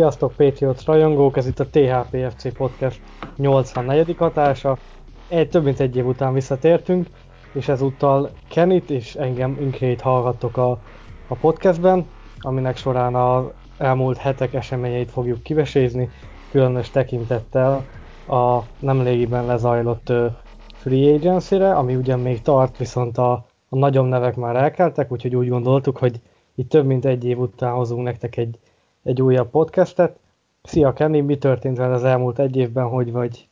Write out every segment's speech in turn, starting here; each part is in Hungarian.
Sziasztok Patriots rajongók, ez itt a THPFC Podcast 84. hatása. Egy, több mint egy év után visszatértünk, és ezúttal Kenit és engem Inkrét hallgattok a, a podcastben, aminek során az elmúlt hetek eseményeit fogjuk kivesézni, különös tekintettel a nemrégiben lezajlott Free Agency-re, ami ugyan még tart, viszont a, a nagyobb nevek már elkeltek, úgyhogy úgy gondoltuk, hogy itt több mint egy év után hozunk nektek egy egy újabb podcastet. Szia Kenny, mi történt veled az elmúlt egy évben, hogy vagy?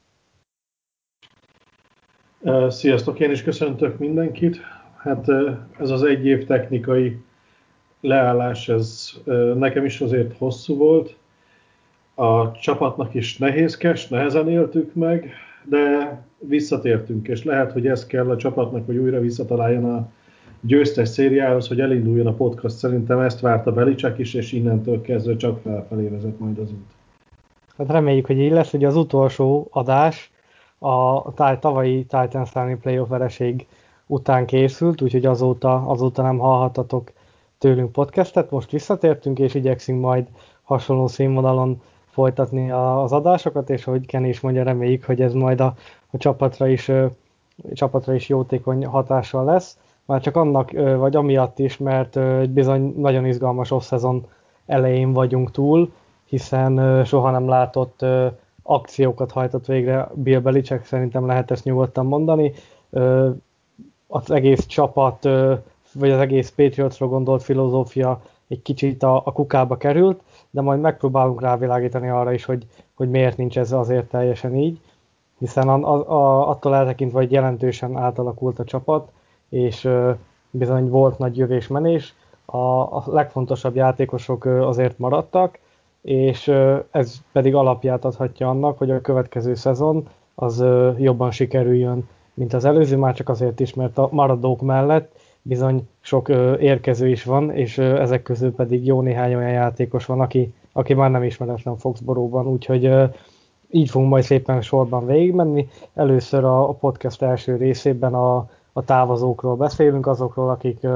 Sziasztok, én is köszöntök mindenkit. Hát ez az egy év technikai leállás, ez nekem is azért hosszú volt. A csapatnak is nehézkes, nehezen éltük meg, de visszatértünk, és lehet, hogy ez kell a csapatnak, hogy újra visszataláljon a győztes szériához, hogy elinduljon a podcast. Szerintem ezt várta Belicek is, és innentől kezdve csak felfelé vezet majd az út. Hát reméljük, hogy így lesz, hogy az utolsó adás a tavalyi Titans elleni playoff vereség után készült, úgyhogy azóta, azóta nem hallhatatok tőlünk podcastet. Most visszatértünk, és igyekszünk majd hasonló színvonalon folytatni az adásokat, és ahogy Ken is mondja, reméljük, hogy ez majd a, a csapatra, is, csapatra is jótékony hatással lesz. Már csak annak, vagy amiatt is, mert bizony nagyon izgalmas off-szezon elején vagyunk túl, hiszen soha nem látott akciókat hajtott végre Bill Belichick, szerintem lehet ezt nyugodtan mondani. Az egész csapat, vagy az egész Patriotsra gondolt filozófia egy kicsit a, a kukába került, de majd megpróbálunk rávilágítani arra is, hogy, hogy miért nincs ez azért teljesen így, hiszen a, a, attól eltekintve, hogy jelentősen átalakult a csapat, és bizony volt nagy jövés-menés, a, legfontosabb játékosok azért maradtak, és ez pedig alapját adhatja annak, hogy a következő szezon az jobban sikerüljön, mint az előző, már csak azért is, mert a maradók mellett bizony sok érkező is van, és ezek közül pedig jó néhány olyan játékos van, aki, aki már nem ismeretlen Foxboróban, úgyhogy így fogunk majd szépen sorban végigmenni. Először a podcast első részében a, a távozókról beszélünk, azokról, akik,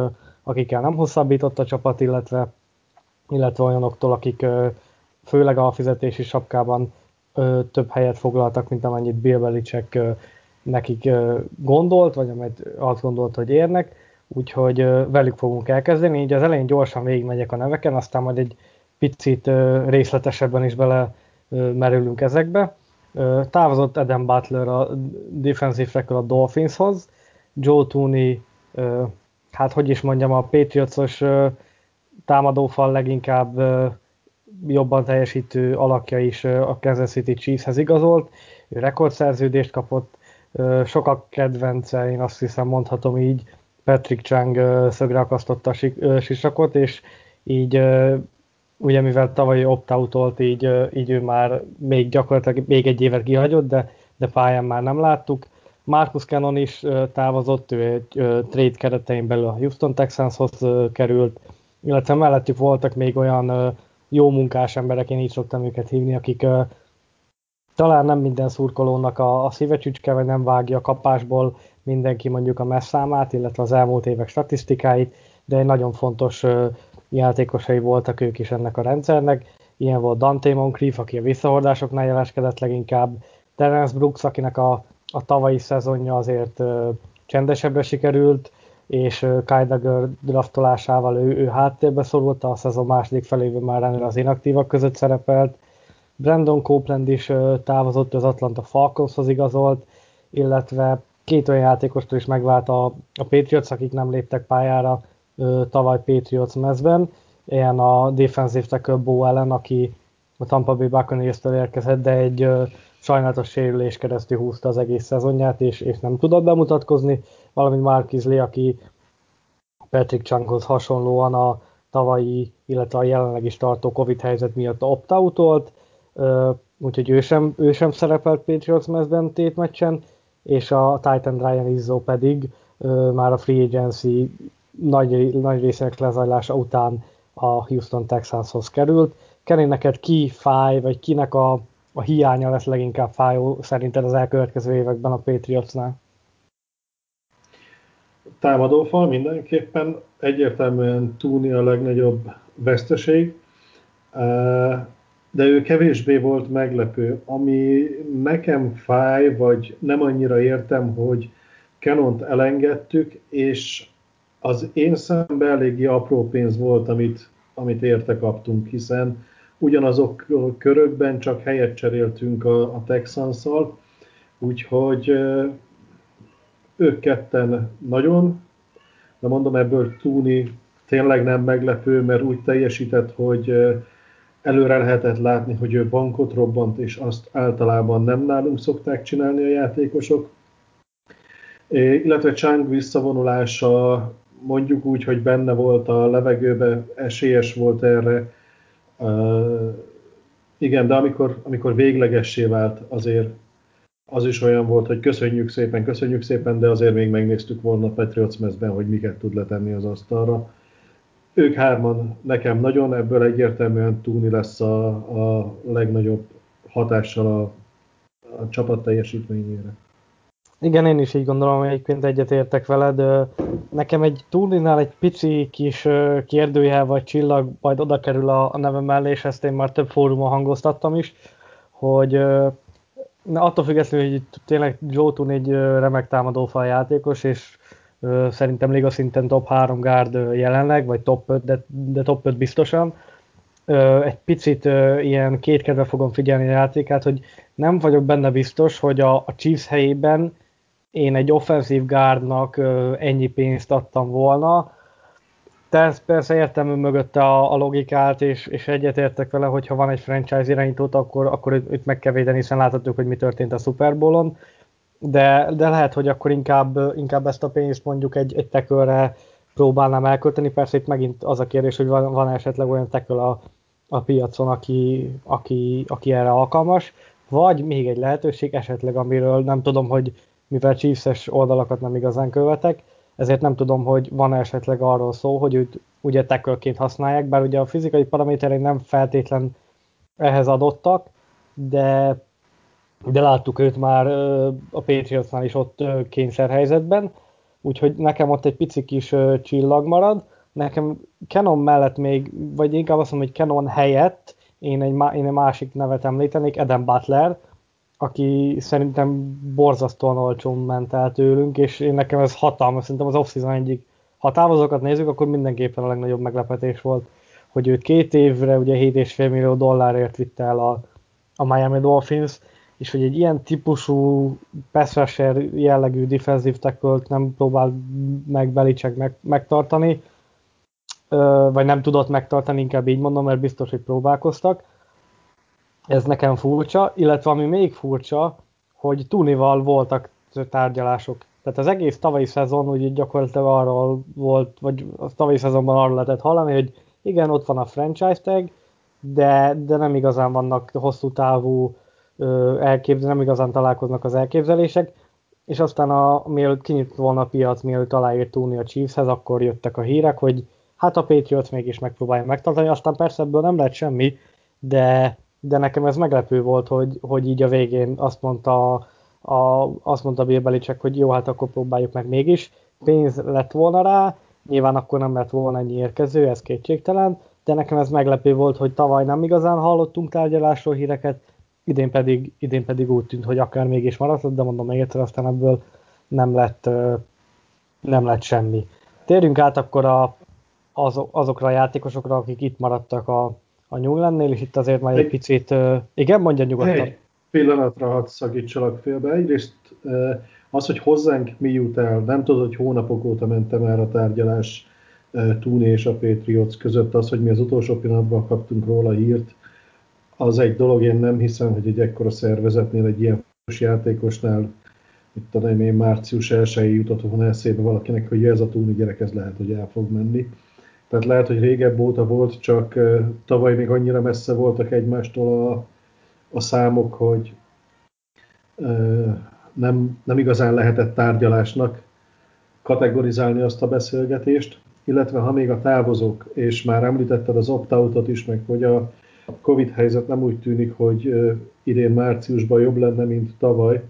akikkel nem hosszabbított a csapat, illetve, illetve olyanoktól, akik főleg a fizetési sapkában több helyet foglaltak, mint amennyit Bill Belichick nekik gondolt, vagy amit azt gondolt, hogy érnek, úgyhogy velük fogunk elkezdeni. Így az elején gyorsan végigmegyek a neveken, aztán majd egy picit részletesebben is bele merülünk ezekbe. Távozott Adam Butler a defensive a Dolphinshoz, Joe Tooney, hát hogy is mondjam, a Patriotsos támadófal leginkább jobban teljesítő alakja is a Kansas City Chiefshez igazolt, ő rekordszerződést kapott, sokak kedvence, én azt hiszem mondhatom így, Patrick Chang szögre akasztotta a sisakot, és így ugye mivel tavalyi opt így, így ő már még gyakorlatilag még egy évet kihagyott, de, de pályán már nem láttuk. Marcus Cannon is távozott, ő egy trade keretein belül a Houston Texanshoz került, illetve mellettük voltak még olyan jó munkás emberek, én így szoktam őket hívni, akik talán nem minden szurkolónak a, a szívecsücske, vagy nem vágja a kapásból mindenki mondjuk a messzámát, illetve az elmúlt évek statisztikáit, de egy nagyon fontos játékosai voltak ők is ennek a rendszernek. Ilyen volt Dante Moncrief, aki a visszahordásoknál jeleskedett leginkább, Terence Brooks, akinek a a tavalyi szezonja azért csendesebbre sikerült, és Kai Dagger draftolásával ő, ő háttérbe szorult, a szezon második felében már ennél az inaktívak között szerepelt. Brandon Copeland is távozott, az Atlanta Falconshoz igazolt, illetve két olyan játékostól is megvált a, a Patriots, akik nem léptek pályára uh, tavaly Patriots mezben. Ilyen a defensive tackle Bo Allen, aki a Tampa Bay Buccaneers-től érkezett, de egy uh, sajnálatos sérülés keresztül húzta az egész szezonját, és, és nem tudott bemutatkozni, valamint Mark Lee, aki Patrick Chunkhoz hasonlóan a tavalyi, illetve a jelenleg is tartó Covid helyzet miatt opt-outolt, úgyhogy ő sem, ő sem szerepelt Patriots mezben tétmeccsen, és a Titan Ryan Izzo pedig már a free agency nagy, nagy részének lezajlása után a Houston Texanshoz került. Kenny, neked ki fáj, vagy kinek a, a hiánya lesz leginkább fájó szerinted az elkövetkező években a Patriotsnál? Támadófal mindenképpen egyértelműen túlni a legnagyobb veszteség, de ő kevésbé volt meglepő. Ami nekem fáj, vagy nem annyira értem, hogy Canont elengedtük, és az én szemben eléggé apró pénz volt, amit, amit érte kaptunk, hiszen ugyanazok körökben csak helyet cseréltünk a, a Texans-szal, úgyhogy ők ketten nagyon, de mondom ebből Túni tényleg nem meglepő, mert úgy teljesített, hogy előre lehetett látni, hogy ő bankot robbant, és azt általában nem nálunk szokták csinálni a játékosok. Illetve Chang visszavonulása mondjuk úgy, hogy benne volt a levegőbe, esélyes volt erre. Igen, de amikor, amikor véglegessé vált, azért az is olyan volt, hogy köszönjük szépen, köszönjük szépen, de azért még megnéztük volna Patriots mezben, hogy miket tud letenni az asztalra. Ők hárman nekem nagyon, ebből egyértelműen túlni lesz a, a legnagyobb hatással a, a csapat teljesítményére. Igen, én is így gondolom, egyébként egyetértek veled. Nekem egy túlinál egy pici kis kérdőjel vagy csillag majd oda kerül a, nevem mellé, és ezt én már több fórumon hangoztattam is, hogy na, attól függetlenül, hogy tényleg Joe Toon egy remek támadófal játékos, és szerintem liga szinten top 3 guard jelenleg, vagy top 5, de, de top 5 biztosan. Egy picit ilyen kétkedve fogom figyelni a játékát, hogy nem vagyok benne biztos, hogy a, a Chiefs helyében én egy offenzív gárdnak ennyi pénzt adtam volna. Tehát persze értem mögötte a, a logikát, és, és egyetértek vele, hogy ha van egy franchise irányítót, akkor, akkor itt meg kell védeni, hiszen láthatjuk, hogy mi történt a Super Bowl-on. De, de lehet, hogy akkor inkább, inkább ezt a pénzt mondjuk egy, egy tekölre próbálnám elkölteni. Persze itt megint az a kérdés, hogy van, van esetleg olyan teköl a, a piacon, aki, aki, aki erre alkalmas, vagy még egy lehetőség esetleg, amiről nem tudom, hogy mivel chiefs oldalakat nem igazán követek, ezért nem tudom, hogy van esetleg arról szó, hogy őt ugye tackle használják, bár ugye a fizikai paraméterei nem feltétlen ehhez adottak, de, de láttuk őt már a Patriotsnál is ott kényszerhelyzetben, úgyhogy nekem ott egy pici kis csillag marad. Nekem Canon mellett még, vagy inkább azt mondom, hogy Canon helyett én egy, én egy másik nevet említenék, Eden Butler, aki szerintem borzasztóan olcsón ment el tőlünk, és én nekem ez hatalmas, szerintem az off egyik, ha távozokat nézzük, akkor mindenképpen a legnagyobb meglepetés volt, hogy őt két évre ugye 7,5 millió dollárért vitte el a, a Miami Dolphins, és hogy egy ilyen típusú pass jellegű defensive tackle nem próbál meg Belicek meg, megtartani, vagy nem tudott megtartani, inkább így mondom, mert biztos, hogy próbálkoztak ez nekem furcsa, illetve ami még furcsa, hogy Tunival voltak tárgyalások. Tehát az egész tavalyi szezon úgy gyakorlatilag arról volt, vagy a tavalyi szezonban arról lehetett hallani, hogy igen, ott van a franchise tag, de, de nem igazán vannak hosszú távú elképzelések, nem igazán találkoznak az elképzelések, és aztán a, mielőtt kinyit volna a piac, mielőtt aláírt Tuni a Chiefshez, akkor jöttek a hírek, hogy hát a Patriots mégis megpróbálja megtartani, aztán persze ebből nem lett semmi, de de nekem ez meglepő volt, hogy, hogy így a végén azt mondta, a, azt mondta Bill Belichick, hogy jó, hát akkor próbáljuk meg mégis. Pénz lett volna rá, nyilván akkor nem lett volna ennyi érkező, ez kétségtelen, de nekem ez meglepő volt, hogy tavaly nem igazán hallottunk tárgyalásról híreket, idén pedig, idén pedig úgy tűnt, hogy akár mégis maradt, de mondom még egyszer, aztán ebből nem lett, nem lett semmi. Térjünk át akkor a, az, azokra a játékosokra, akik itt maradtak a, a Newlandnél, és itt azért már egy, egy picit, uh, igen, mondja nyugodtan. Egy pillanatra hadd szagítsalak félbe. Egyrészt uh, az, hogy hozzánk mi jut el, nem tudod, hogy hónapok óta mentem erre a tárgyalás uh, Tuni és a Patriots között, az, hogy mi az utolsó pillanatban kaptunk róla hírt, az egy dolog, én nem hiszem, hogy egy ekkora szervezetnél, egy ilyen játékosnál itt tudom én március 1 jutott volna eszébe valakinek, hogy ez a túli gyerek, ez lehet, hogy el fog menni. Tehát lehet, hogy régebb óta volt, csak tavaly még annyira messze voltak egymástól a, a számok, hogy nem, nem igazán lehetett tárgyalásnak kategorizálni azt a beszélgetést, illetve ha még a távozók, és már említetted az opt is, meg hogy a Covid helyzet nem úgy tűnik, hogy idén márciusban jobb lenne, mint tavaly,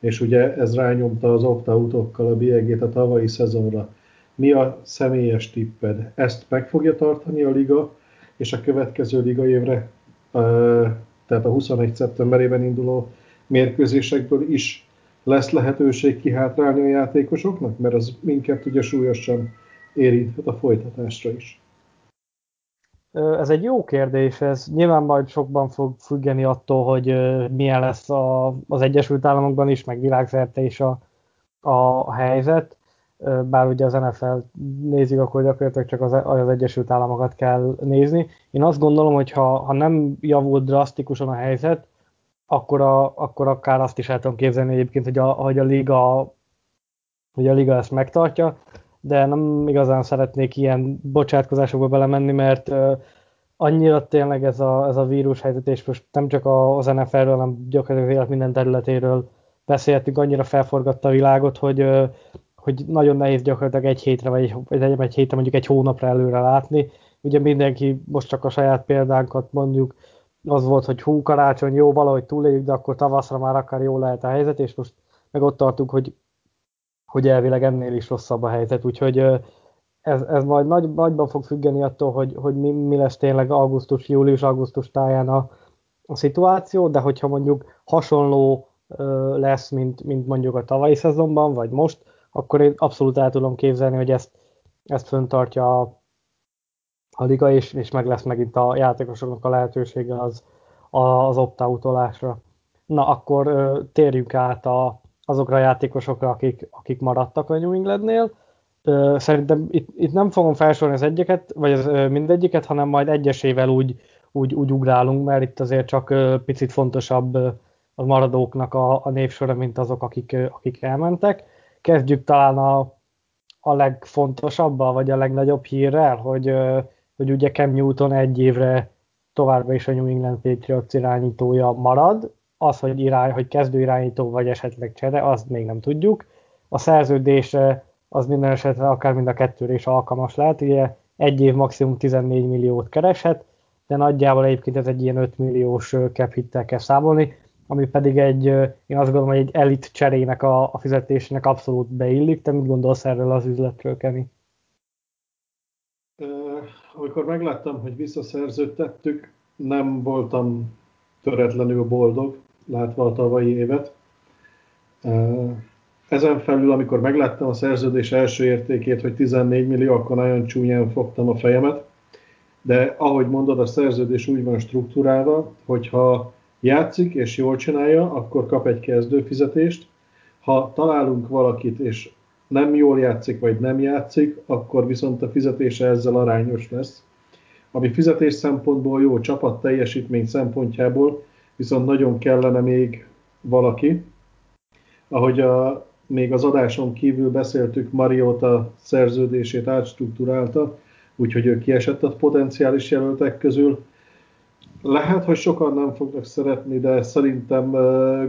és ugye ez rányomta az opt-outokkal a bélyegét a tavalyi szezonra. Mi a személyes tipped? Ezt meg fogja tartani a liga, és a következő liga évre, tehát a 21. szeptemberében induló mérkőzésekből is lesz lehetőség kihátrálni a játékosoknak? Mert az minket ugye súlyosan érinthet a folytatásra is. Ez egy jó kérdés, ez nyilván majd sokban fog függeni attól, hogy milyen lesz a, az Egyesült Államokban is, meg világszerte is a, a helyzet, bár ugye az NFL nézik, akkor gyakorlatilag csak az, az Egyesült Államokat kell nézni. Én azt gondolom, hogy ha, ha nem javul drasztikusan a helyzet, akkor, a, akkor akár azt is el tudom képzelni egyébként, hogy a, hogy a liga hogy a liga ezt megtartja, de nem igazán szeretnék ilyen bocsátkozásokba belemenni, mert annyira tényleg ez a, ez a vírus helyzet, és most nem csak az NFL-ről, hanem gyakorlatilag az élet minden területéről beszéltünk, annyira felforgatta a világot, hogy, hogy nagyon nehéz gyakorlatilag egy hétre, vagy egy, vagy egy hétre, mondjuk egy hónapra előre látni. Ugye mindenki most csak a saját példánkat mondjuk, az volt, hogy hú, karácsony, jó, valahogy túléljük, de akkor tavaszra már akár jó lehet a helyzet, és most meg ott tartunk, hogy hogy elvileg ennél is rosszabb a helyzet, úgyhogy ez, ez majd nagy, nagyban fog függeni attól, hogy, hogy mi, mi lesz tényleg augusztus, július-augusztus táján a, a szituáció, de hogyha mondjuk hasonló ö, lesz, mint, mint mondjuk a tavalyi szezonban, vagy most, akkor én abszolút el tudom képzelni, hogy ezt, ezt föntartja a, a liga, és, és meg lesz megint a játékosoknak a lehetősége az, az opt-outolásra. Na, akkor ö, térjünk át a, azokra a játékosokra, akik, akik maradtak a New Englandnél. Szerintem itt, itt nem fogom felsorolni az egyeket, vagy az mindegyiket, hanem majd egyesével úgy, úgy, úgy ugrálunk, mert itt azért csak picit fontosabb a maradóknak a, a névsora, mint azok, akik, akik elmentek. Kezdjük talán a, a legfontosabbal, vagy a legnagyobb hírrel, hogy, hogy ugye Cam Newton egy évre továbbra is a New England Patriots irányítója marad, az, hogy, irány, hogy kezdő irányító vagy esetleg csere, azt még nem tudjuk. A szerződése az minden esetre akár mind a kettőre is alkalmas lehet, ugye egy év maximum 14 milliót kereshet, de nagyjából egyébként ez egy ilyen 5 milliós cap hittel kell számolni, ami pedig egy, én azt gondolom, hogy egy elit cserének a, a fizetésének abszolút beillik. Te mit gondolsz erről az üzletről, Kenny? Amikor megláttam, hogy visszaszerződtettük, nem voltam töretlenül boldog, látva a tavalyi évet. Ezen felül, amikor megláttam a szerződés első értékét, hogy 14 millió, akkor nagyon csúnyán fogtam a fejemet. De ahogy mondod, a szerződés úgy van struktúrálva, hogy ha játszik és jól csinálja, akkor kap egy kezdőfizetést. Ha találunk valakit, és nem jól játszik, vagy nem játszik, akkor viszont a fizetése ezzel arányos lesz. Ami fizetés szempontból jó, csapat teljesítmény szempontjából viszont nagyon kellene még valaki. Ahogy a, még az adáson kívül beszéltük, Mariota szerződését átstruktúrálta, úgyhogy ő kiesett a potenciális jelöltek közül. Lehet, hogy sokan nem fognak szeretni, de szerintem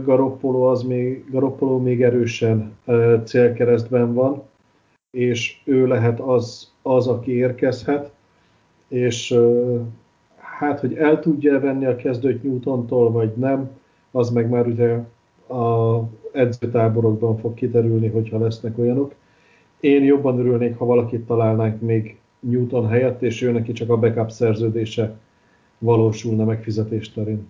Garoppolo, az még, Garoppolo még erősen célkeresztben van, és ő lehet az, az aki érkezhet, és hát, hogy el tudja venni a kezdőt Newtontól, vagy nem, az meg már ugye a edzőtáborokban fog kiderülni, hogyha lesznek olyanok. Én jobban örülnék, ha valakit találnánk még Newton helyett, és ő neki csak a backup szerződése valósulna megfizetés terén.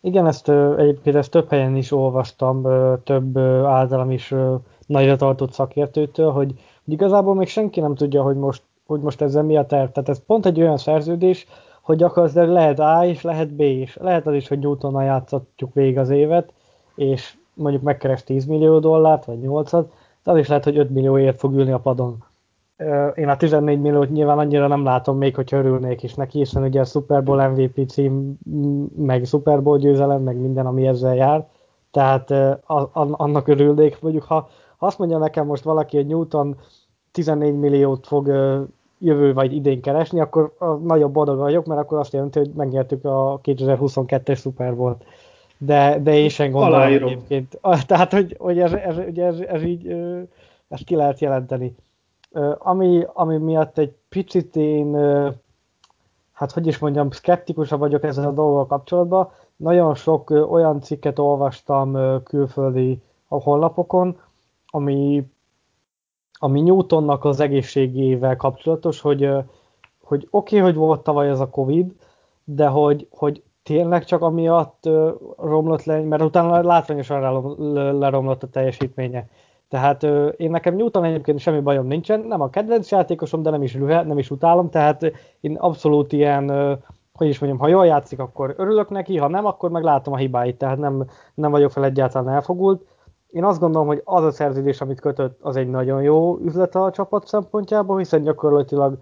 Igen, ezt egyébként ezt több helyen is olvastam, több általam is nagyra tartott szakértőtől, hogy, hogy igazából még senki nem tudja, hogy most, hogy most ezzel mi a terv. Tehát ez pont egy olyan szerződés, hogy gyakorlatilag lehet A és lehet B is. Lehet az is, hogy Newtonnal játszatjuk végig az évet, és mondjuk megkeres 10 millió dollárt, vagy 8-at, de az is lehet, hogy 5 millióért fog ülni a padon. Én a 14 milliót nyilván annyira nem látom még, hogy örülnék is neki, hiszen ugye a Super Bowl MVP cím, meg Super Bowl győzelem, meg minden, ami ezzel jár. Tehát annak örülnék, mondjuk ha, ha azt mondja nekem most valaki, hogy Newton 14 milliót fog jövő vagy idén keresni, akkor nagyobb boldog vagyok, mert akkor azt jelenti, hogy megnyertük a 2022-es Super Bowl-t. De, de én sem gondolom Aláírom. egyébként. Tehát, hogy, hogy ez, ez, ez, ez, így ezt ki lehet jelenteni. Ami, ami miatt egy picit én, hát hogy is mondjam, szkeptikusabb vagyok ezzel a dolggal kapcsolatban. Nagyon sok olyan cikket olvastam külföldi a honlapokon, ami, ami Newtonnak az egészségével kapcsolatos, hogy, hogy oké, okay, hogy volt tavaly ez a Covid, de hogy, hogy tényleg csak amiatt romlott le, mert utána látványosan leromlott a teljesítménye. Tehát én nekem Newton egyébként semmi bajom nincsen, nem a kedvenc játékosom, de nem is, nem is utálom, tehát én abszolút ilyen, hogy is mondjam, ha jól játszik, akkor örülök neki, ha nem, akkor meg látom a hibáit, tehát nem, nem vagyok fel egyáltalán elfogult. Én azt gondolom, hogy az a szerződés, amit kötött, az egy nagyon jó üzlet a csapat szempontjából, hiszen gyakorlatilag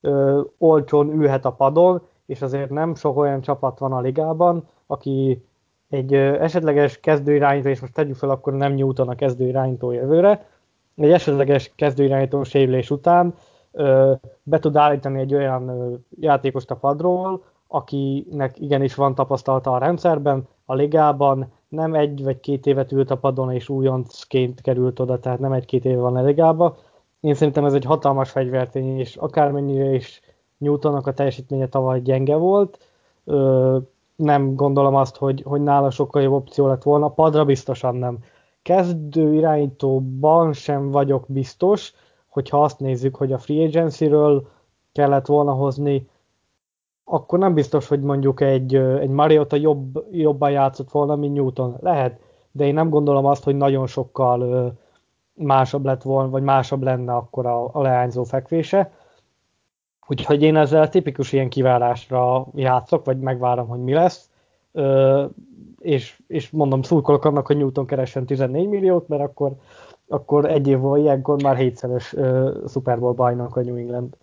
ö, olcsón ülhet a padon, és azért nem sok olyan csapat van a ligában, aki egy esetleges kezdőirányító, és most tegyük fel, akkor nem Newton a kezdőirányító jövőre, egy esetleges kezdőirányító sérülés után ö, be tud állítani egy olyan ö, játékost a padról, akinek igenis van tapasztalata a rendszerben, a ligában, nem egy vagy két évet ült a padon, és újoncként került oda, tehát nem egy-két éve van a ligában. Én szerintem ez egy hatalmas fegyvertény, és akármennyire is Newtonnak a teljesítménye tavaly gyenge volt, nem gondolom azt, hogy, hogy nála sokkal jobb opció lett volna, padra biztosan nem. Kezdő irányítóban sem vagyok biztos, hogyha azt nézzük, hogy a free agency-ről kellett volna hozni, akkor nem biztos, hogy mondjuk egy, egy Mariota jobb, jobban játszott volna, mint Newton. Lehet, de én nem gondolom azt, hogy nagyon sokkal másabb lett volna, vagy másabb lenne akkor a, a leányzó fekvése. Úgyhogy én ezzel tipikus ilyen kiválásra játszok, vagy megvárom, hogy mi lesz. Ö, és, és mondom, szurkolok annak, hogy Newton keressen 14 milliót, mert akkor, akkor egy év múlva ilyenkor már hétszeres Super Bowl bajnok a New England.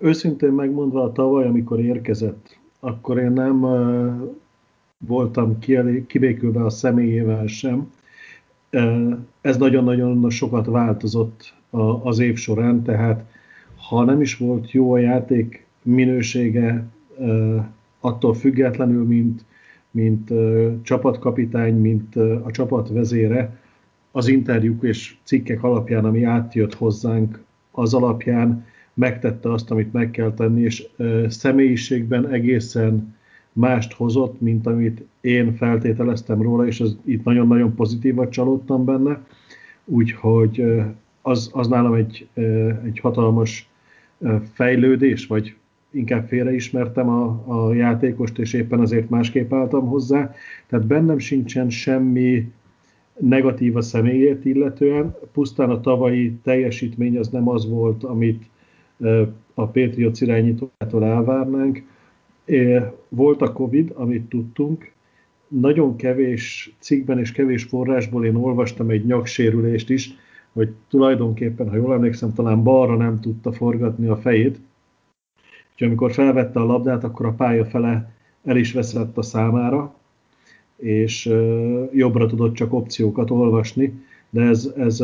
Őszintén megmondva, a tavaly, amikor érkezett, akkor én nem uh, voltam kibékülve a személyével sem. Uh, ez nagyon-nagyon sokat változott a, az év során, tehát ha nem is volt jó a játék minősége, attól függetlenül, mint, mint csapatkapitány, mint a csapat vezére, az interjúk és cikkek alapján, ami átjött hozzánk, az alapján megtette azt, amit meg kell tenni, és személyiségben egészen mást hozott, mint amit én feltételeztem róla, és az, itt nagyon-nagyon pozitívat csalódtam benne, úgyhogy az, az nálam egy, egy hatalmas fejlődés, vagy inkább félreismertem a, a játékost, és éppen azért másképp álltam hozzá. Tehát bennem sincsen semmi negatív a személyét illetően, pusztán a tavalyi teljesítmény az nem az volt, amit a Patriots irányítójától elvárnánk. Volt a Covid, amit tudtunk, nagyon kevés cikkben és kevés forrásból én olvastam egy nyaksérülést is, hogy tulajdonképpen, ha jól emlékszem, talán balra nem tudta forgatni a fejét. Úgyhogy amikor felvette a labdát, akkor a pálya fele el is veszett a számára, és jobbra tudott csak opciókat olvasni, de ez, ez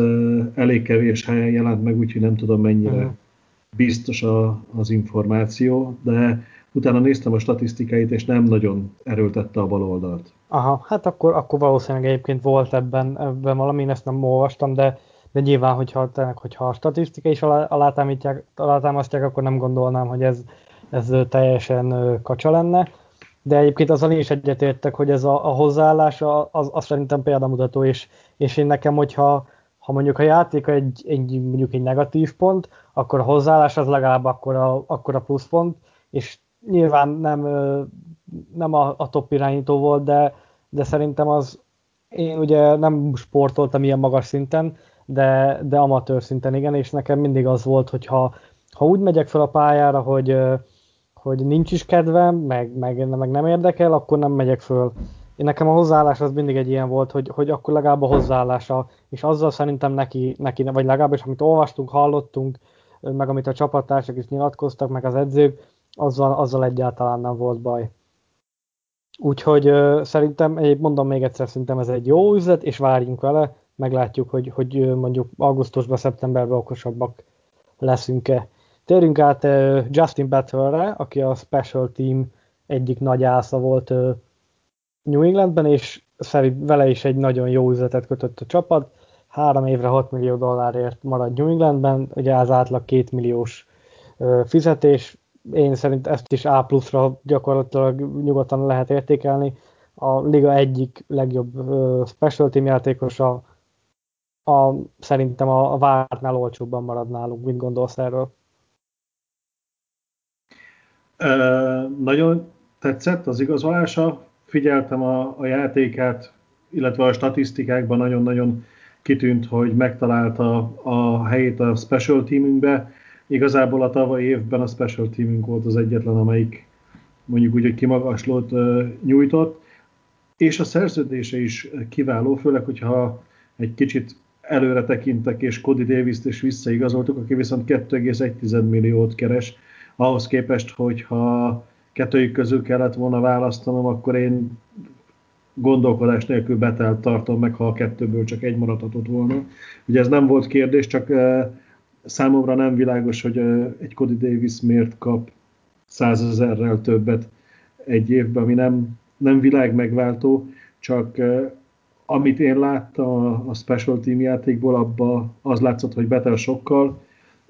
elég kevés helyen jelent meg, úgyhogy nem tudom mennyire uh-huh. biztos a, az információ, de utána néztem a statisztikáit, és nem nagyon erőltette a bal oldalt. Aha, hát akkor, akkor valószínűleg egyébként volt ebben, ebben valami, én ezt nem olvastam, de de nyilván, hogyha, tényleg, hogyha a statisztika is alátámasztják, akkor nem gondolnám, hogy ez, ez teljesen kacsa lenne. De egyébként azzal is egyetértek, hogy ez a, a hozzáállás, az, az szerintem példamutató, és, és én nekem, hogyha ha mondjuk a játék egy, egy, mondjuk egy negatív pont, akkor a hozzáállás az legalább akkor a, akkor a pluszpont, és nyilván nem, nem a, a top irányító volt, de, de szerintem az, én ugye nem sportoltam ilyen magas szinten, de, de amatőr szinten igen, és nekem mindig az volt, hogy ha, ha úgy megyek fel a pályára, hogy, hogy nincs is kedvem, meg, meg, meg nem érdekel, akkor nem megyek föl. Én nekem a hozzáállás az mindig egy ilyen volt, hogy, hogy akkor legalább a hozzáállása, és azzal szerintem neki, neki, vagy legalábbis amit olvastunk, hallottunk, meg amit a csapattársak is nyilatkoztak, meg az edzők, azzal, azzal egyáltalán nem volt baj. Úgyhogy uh, szerintem, mondom még egyszer, szerintem ez egy jó üzlet, és várjunk vele, meglátjuk, hogy, hogy mondjuk augusztusban, szeptemberben okosabbak leszünk-e. Térjünk át Justin Battle-re, aki a Special Team egyik nagy ásza volt New Englandben, és szerint vele is egy nagyon jó üzletet kötött a csapat. Három évre 6 millió dollárért marad New Englandben, ugye az átlag 2 milliós fizetés. Én szerint ezt is A pluszra gyakorlatilag nyugodtan lehet értékelni. A liga egyik legjobb special team játékosa, a, szerintem a, vártnál olcsóbban marad nálunk. Mit gondolsz erről? Uh, nagyon tetszett az igazolása, figyeltem a, a játékát, illetve a statisztikákban nagyon-nagyon kitűnt, hogy megtalálta a helyét a special teamünkbe. Igazából a tavalyi évben a special teamünk volt az egyetlen, amelyik mondjuk úgy, hogy kimagaslót nyújtott, és a szerződése is kiváló, főleg, hogyha egy kicsit előre tekintek, és Cody davis is visszaigazoltuk, aki viszont 2,1 milliót keres, ahhoz képest, hogyha kettőjük közül kellett volna választanom, akkor én gondolkodás nélkül betelt tartom meg, ha a kettőből csak egy maradhatott volna. Ugye ez nem volt kérdés, csak számomra nem világos, hogy egy Cody Davis miért kap százezerrel többet egy évben, ami nem, nem világ megváltó, csak amit én láttam a special team játékból, abba az látszott, hogy Betel sokkal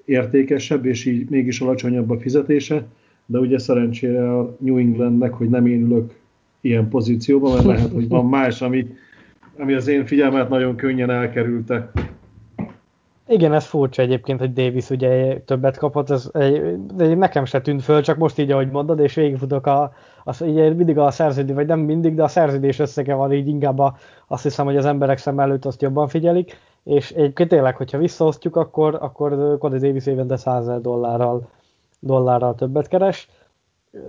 értékesebb, és így mégis alacsonyabb a fizetése, de ugye szerencsére a New Englandnek, hogy nem én ülök ilyen pozícióban, mert lehet, hogy van más, ami, ami az én figyelmet nagyon könnyen elkerülte. Igen, ez furcsa egyébként, hogy Davis ugye többet kapott, ez egy, nekem se tűnt föl, csak most így, ahogy mondod, és végigfutok a, az, ugye mindig a szerződés, vagy nem mindig, de a szerződés összege van, így inkább a, azt hiszem, hogy az emberek szem előtt azt jobban figyelik, és egyébként tényleg, hogyha visszaosztjuk, akkor, akkor Cody Davis évente 100 dollárral dollárral többet keres,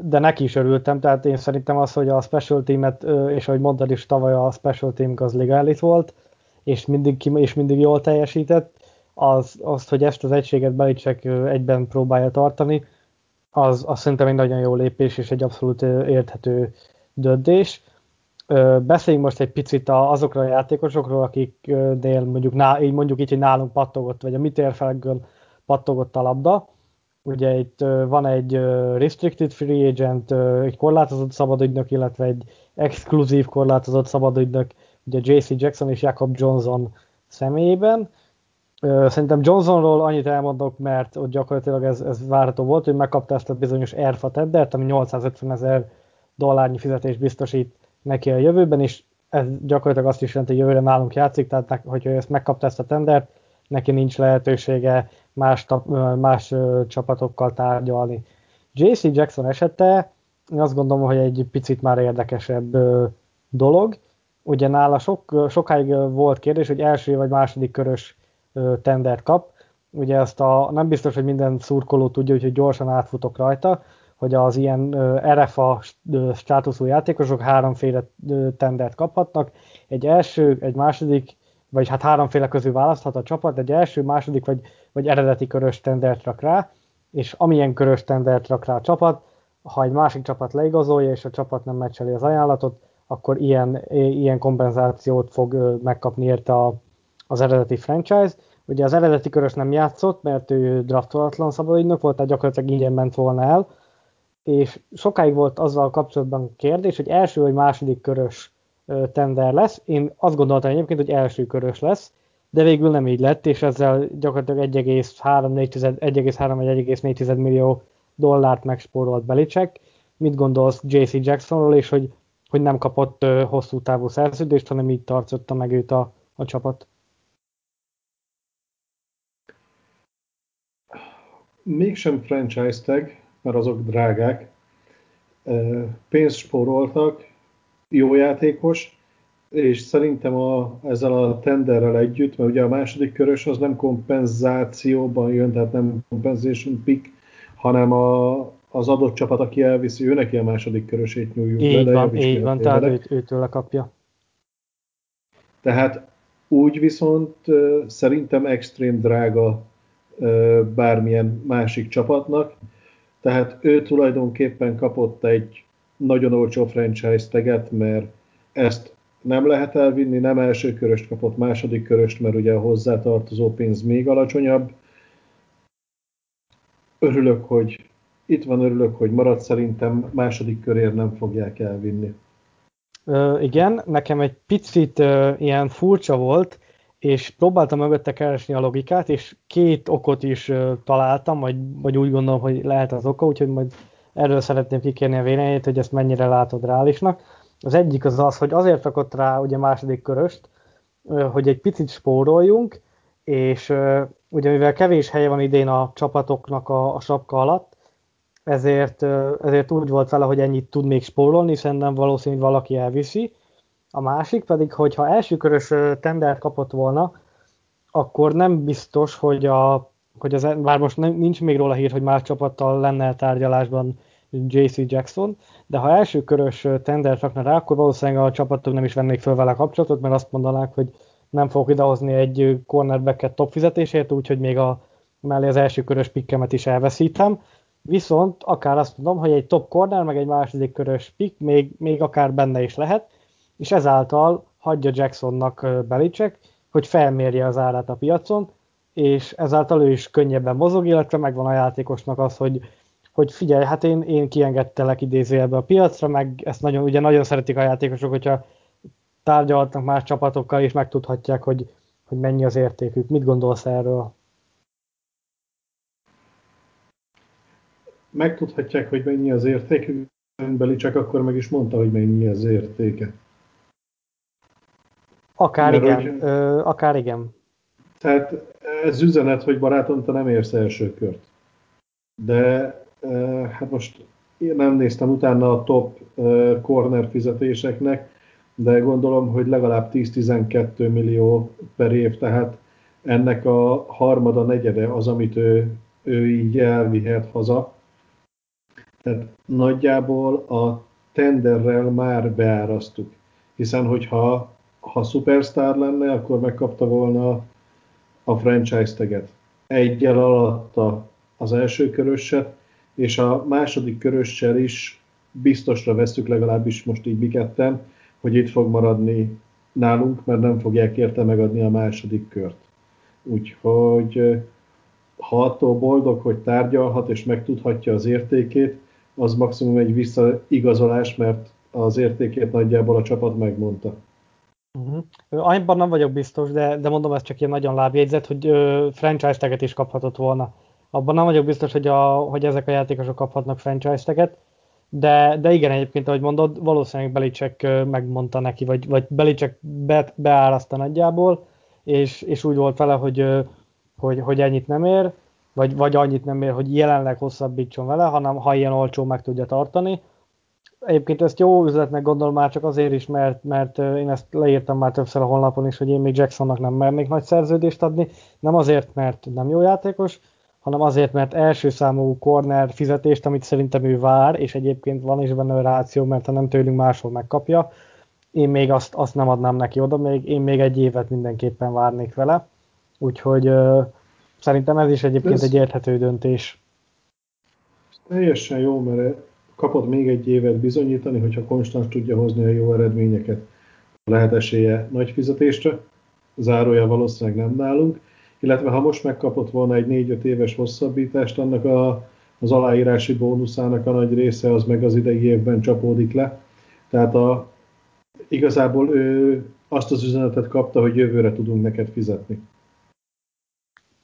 de neki is örültem, tehát én szerintem az, hogy a special teamet, és ahogy mondtad is, tavaly a special team az legális volt, és mindig, és mindig jól teljesített, az, azt, hogy ezt az egységet Belicek egyben próbálja tartani, az, az szerintem egy nagyon jó lépés, és egy abszolút érthető döntés. Beszéljünk most egy picit azokra a játékosokról, akiknél mondjuk, így mondjuk így, hogy nálunk pattogott, vagy a mi pattogott a labda. Ugye itt van egy restricted free agent, egy korlátozott szabadügynök, illetve egy exkluzív korlátozott szabadügynök, ugye JC Jackson és Jacob Johnson személyében. Szerintem Johnsonról annyit elmondok, mert ott gyakorlatilag ez, ez várható volt, hogy megkapta ezt a bizonyos ERFA teddert, ami 850 ezer dollárnyi fizetést biztosít neki a jövőben, és ez gyakorlatilag azt is jelenti, hogy jövőre nálunk játszik, tehát hogyha ezt megkapta ezt a tendert, neki nincs lehetősége más, más csapatokkal tárgyalni. JC Jackson esete, én azt gondolom, hogy egy picit már érdekesebb dolog. Ugye nála sok, sokáig volt kérdés, hogy első vagy második körös tendert kap. Ugye ezt a, nem biztos, hogy minden szurkoló tudja, hogy gyorsan átfutok rajta, hogy az ilyen RFA státuszú játékosok háromféle tendert kaphatnak. Egy első, egy második, vagy hát háromféle közül választhat a csapat, egy első, második vagy, vagy eredeti körös tendert rak rá, és amilyen körös tendert rak rá a csapat, ha egy másik csapat leigazolja, és a csapat nem meccseli az ajánlatot, akkor ilyen, ilyen kompenzációt fog megkapni érte a, az eredeti franchise. Ugye az eredeti körös nem játszott, mert ő draftolatlan szabadügynök volt, tehát gyakorlatilag ingyen ment volna el, és sokáig volt azzal kapcsolatban kérdés, hogy első vagy második körös tender lesz. Én azt gondoltam egyébként, hogy első körös lesz, de végül nem így lett, és ezzel gyakorlatilag 1,3-1,4 millió dollárt megspórolt Belicek. Mit gondolsz JC Jacksonról, és hogy, hogy nem kapott hosszú távú szerződést, hanem így tartotta meg őt a, a csapat? Mégsem franchise tag, mert azok drágák. Pénzt spóroltak, jó játékos, és szerintem a, ezzel a tenderrel együtt, mert ugye a második körös az nem kompenzációban jön, tehát nem compensation pick, hanem a, az adott csapat, aki elviszi, ő neki a második körösét nyújjuk így le. Van, így van, tehát őt, őtől lekapja. Tehát úgy viszont szerintem extrém drága bármilyen másik csapatnak, tehát ő tulajdonképpen kapott egy nagyon olcsó franchise teget, mert ezt nem lehet elvinni, nem első köröst kapott, második köröst, mert ugye a hozzátartozó pénz még alacsonyabb. Örülök, hogy itt van, örülök, hogy marad, szerintem második körért nem fogják elvinni. Ö, igen, nekem egy picit ö, ilyen furcsa volt, és próbáltam mögötte keresni a logikát, és két okot is találtam, vagy, vagy úgy gondolom, hogy lehet az oka, úgyhogy majd erről szeretném kikérni a véleményét, hogy ezt mennyire látod reálisnak. Az egyik az az, hogy azért rakott rá ugye második köröst, hogy egy picit spóroljunk, és ugye mivel kevés helye van idén a csapatoknak a, a sapka alatt, ezért, ezért úgy volt vele, hogy ennyit tud még spórolni, szerintem valószínűleg valaki elviszi. A másik pedig, hogy ha elsőkörös tender kapott volna, akkor nem biztos, hogy, a, hogy az, bár most nincs még róla hír, hogy más csapattal lenne tárgyalásban JC Jackson, de ha első körös tender rakna rá, akkor valószínűleg a csapatok nem is vennék föl vele kapcsolatot, mert azt mondanák, hogy nem fogok idehozni egy cornerbacket top fizetésért, úgyhogy még a mellé az első körös pikkemet is elveszítem. Viszont akár azt mondom, hogy egy top corner, meg egy második körös pick még, még akár benne is lehet, és ezáltal hagyja Jacksonnak Belicek, hogy felmérje az árát a piacon, és ezáltal ő is könnyebben mozog, illetve megvan a játékosnak az, hogy hogy figyelj, hát én, én kiengedtelek idézőjelbe a piacra, meg ezt nagyon, ugye nagyon szeretik a játékosok, hogyha tárgyalhatnak más csapatokkal, és megtudhatják, hogy, hogy mennyi az értékük. Mit gondolsz erről? Megtudhatják, hogy mennyi az értékük, Beli csak akkor meg is mondta, hogy mennyi az értéke. Akár Mert igen, hogy, ö, akár igen. Tehát ez üzenet, hogy barátom, te nem érsz első kört. De hát most én nem néztem utána a top corner fizetéseknek, de gondolom, hogy legalább 10-12 millió per év, tehát ennek a harmada, negyede az, amit ő, ő így elvihet haza. Tehát nagyjából a tenderrel már beárasztuk, hiszen hogyha ha superstar lenne, akkor megkapta volna a franchise teget. Egyel alatta az első köröset, és a második körössel is biztosra veszük legalábbis most így biketten, hogy itt fog maradni nálunk, mert nem fogják érte megadni a második kört. Úgyhogy ha attól boldog, hogy tárgyalhat és megtudhatja az értékét, az maximum egy visszaigazolás, mert az értékét nagyjából a csapat megmondta. Uh-huh. Annyiban nem vagyok biztos, de, de mondom, ez csak ilyen nagyon lábjegyzet, hogy ö, franchise teget is kaphatott volna abban nem vagyok biztos, hogy, a, hogy ezek a játékosok kaphatnak franchise-teket, de, de igen, egyébként, ahogy mondod, valószínűleg Belicek megmondta neki, vagy, vagy Belicek be, beáraszta nagyjából, és, és úgy volt vele, hogy, hogy, hogy ennyit nem ér, vagy, vagy annyit nem ér, hogy jelenleg hosszabbítson vele, hanem ha ilyen olcsó meg tudja tartani. Egyébként ezt jó üzletnek gondolom már csak azért is, mert, mert én ezt leírtam már többször a honlapon is, hogy én még Jacksonnak nem mernék nagy szerződést adni. Nem azért, mert nem jó játékos, hanem azért, mert első számú corner fizetést, amit szerintem ő vár, és egyébként van is benne a ráció, mert ha nem tőlünk máshol megkapja, én még azt, azt nem adnám neki oda, még, én még egy évet mindenképpen várnék vele. Úgyhogy uh, szerintem ez is egyébként ez egy érthető döntés. Teljesen jó, mert kapott még egy évet bizonyítani, hogyha konstans tudja hozni a jó eredményeket. Lehet esélye nagy fizetésre, zárója valószínűleg nem nálunk, illetve ha most megkapott volna egy 4-5 éves hosszabbítást, annak a, az aláírási bónuszának a nagy része az meg az idei évben csapódik le. Tehát a, igazából ő azt az üzenetet kapta, hogy jövőre tudunk neked fizetni.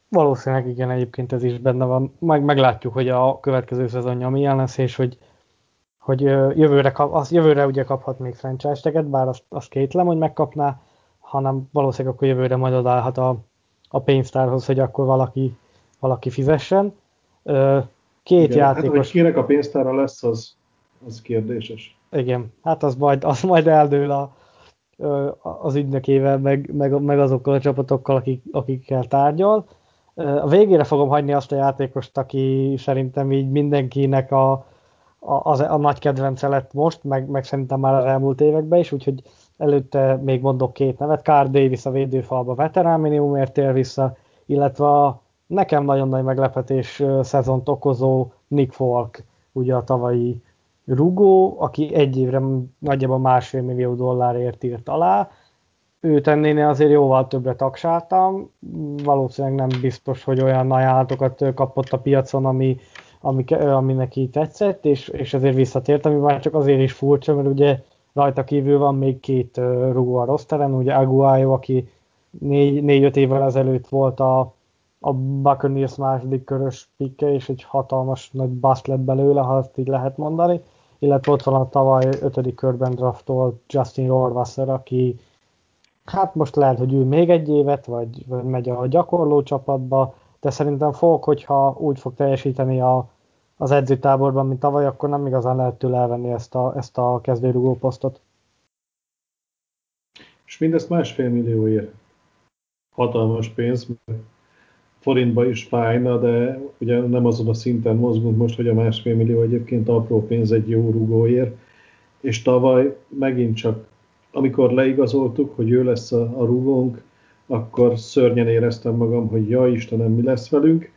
Valószínűleg igen, egyébként ez is benne van. Meg meglátjuk, hogy a következő szezonja milyen lesz, és hogy, hogy jövőre, kap, az, jövőre ugye kaphat még franchise-teket, bár azt, azt kétlem, hogy megkapná, hanem valószínűleg akkor jövőre majd odállhat a, a pénztárhoz, hogy akkor valaki, valaki fizessen. Két Igen, játékos... Hát, hogy kinek a pénztára lesz, az, az kérdéses. Igen, hát az majd, az majd eldől a, az ügynökével, meg, meg, meg azokkal a csapatokkal, akik, akikkel tárgyal. A végére fogom hagyni azt a játékost, aki szerintem így mindenkinek a, a, a, a nagy kedvence lett most, meg, meg szerintem már az elmúlt években is, úgyhogy előtte még mondok két nevet, Carl Davis a védőfalba veterán minimumért ér vissza, illetve a nekem nagyon nagy meglepetés szezont okozó Nick Falk, ugye a tavalyi rugó, aki egy évre nagyjából másfél millió dollárért írt alá, ő tennéne azért jóval többre taksáltam, valószínűleg nem biztos, hogy olyan ajánlatokat kapott a piacon, ami, ami, ami neki tetszett, és, és ezért visszatért, ami már csak azért is furcsa, mert ugye rajta kívül van még két rugó a rosteren, ugye Aguayo, aki négy-öt évvel ezelőtt volt a, a Buccaneers második körös pikke, és egy hatalmas nagy bust lett belőle, ha azt így lehet mondani, illetve ott van a tavaly ötödik körben draftolt Justin Rohrwasser, aki hát most lehet, hogy ő még egy évet, vagy, vagy megy a gyakorló csapatba, de szerintem fog, hogyha úgy fog teljesíteni a, az edzőtáborban, mint tavaly, akkor nem igazán lehet tőle elvenni ezt a, ezt a kezdőrugó posztot. És mindezt másfél millióért. Hatalmas pénz, forintba is fájna, de ugye nem azon a szinten mozgunk most, hogy a másfél millió egyébként apró pénz egy jó rugóért, és tavaly megint csak, amikor leigazoltuk, hogy ő lesz a, a rugónk, akkor szörnyen éreztem magam, hogy ja Istenem, mi lesz velünk.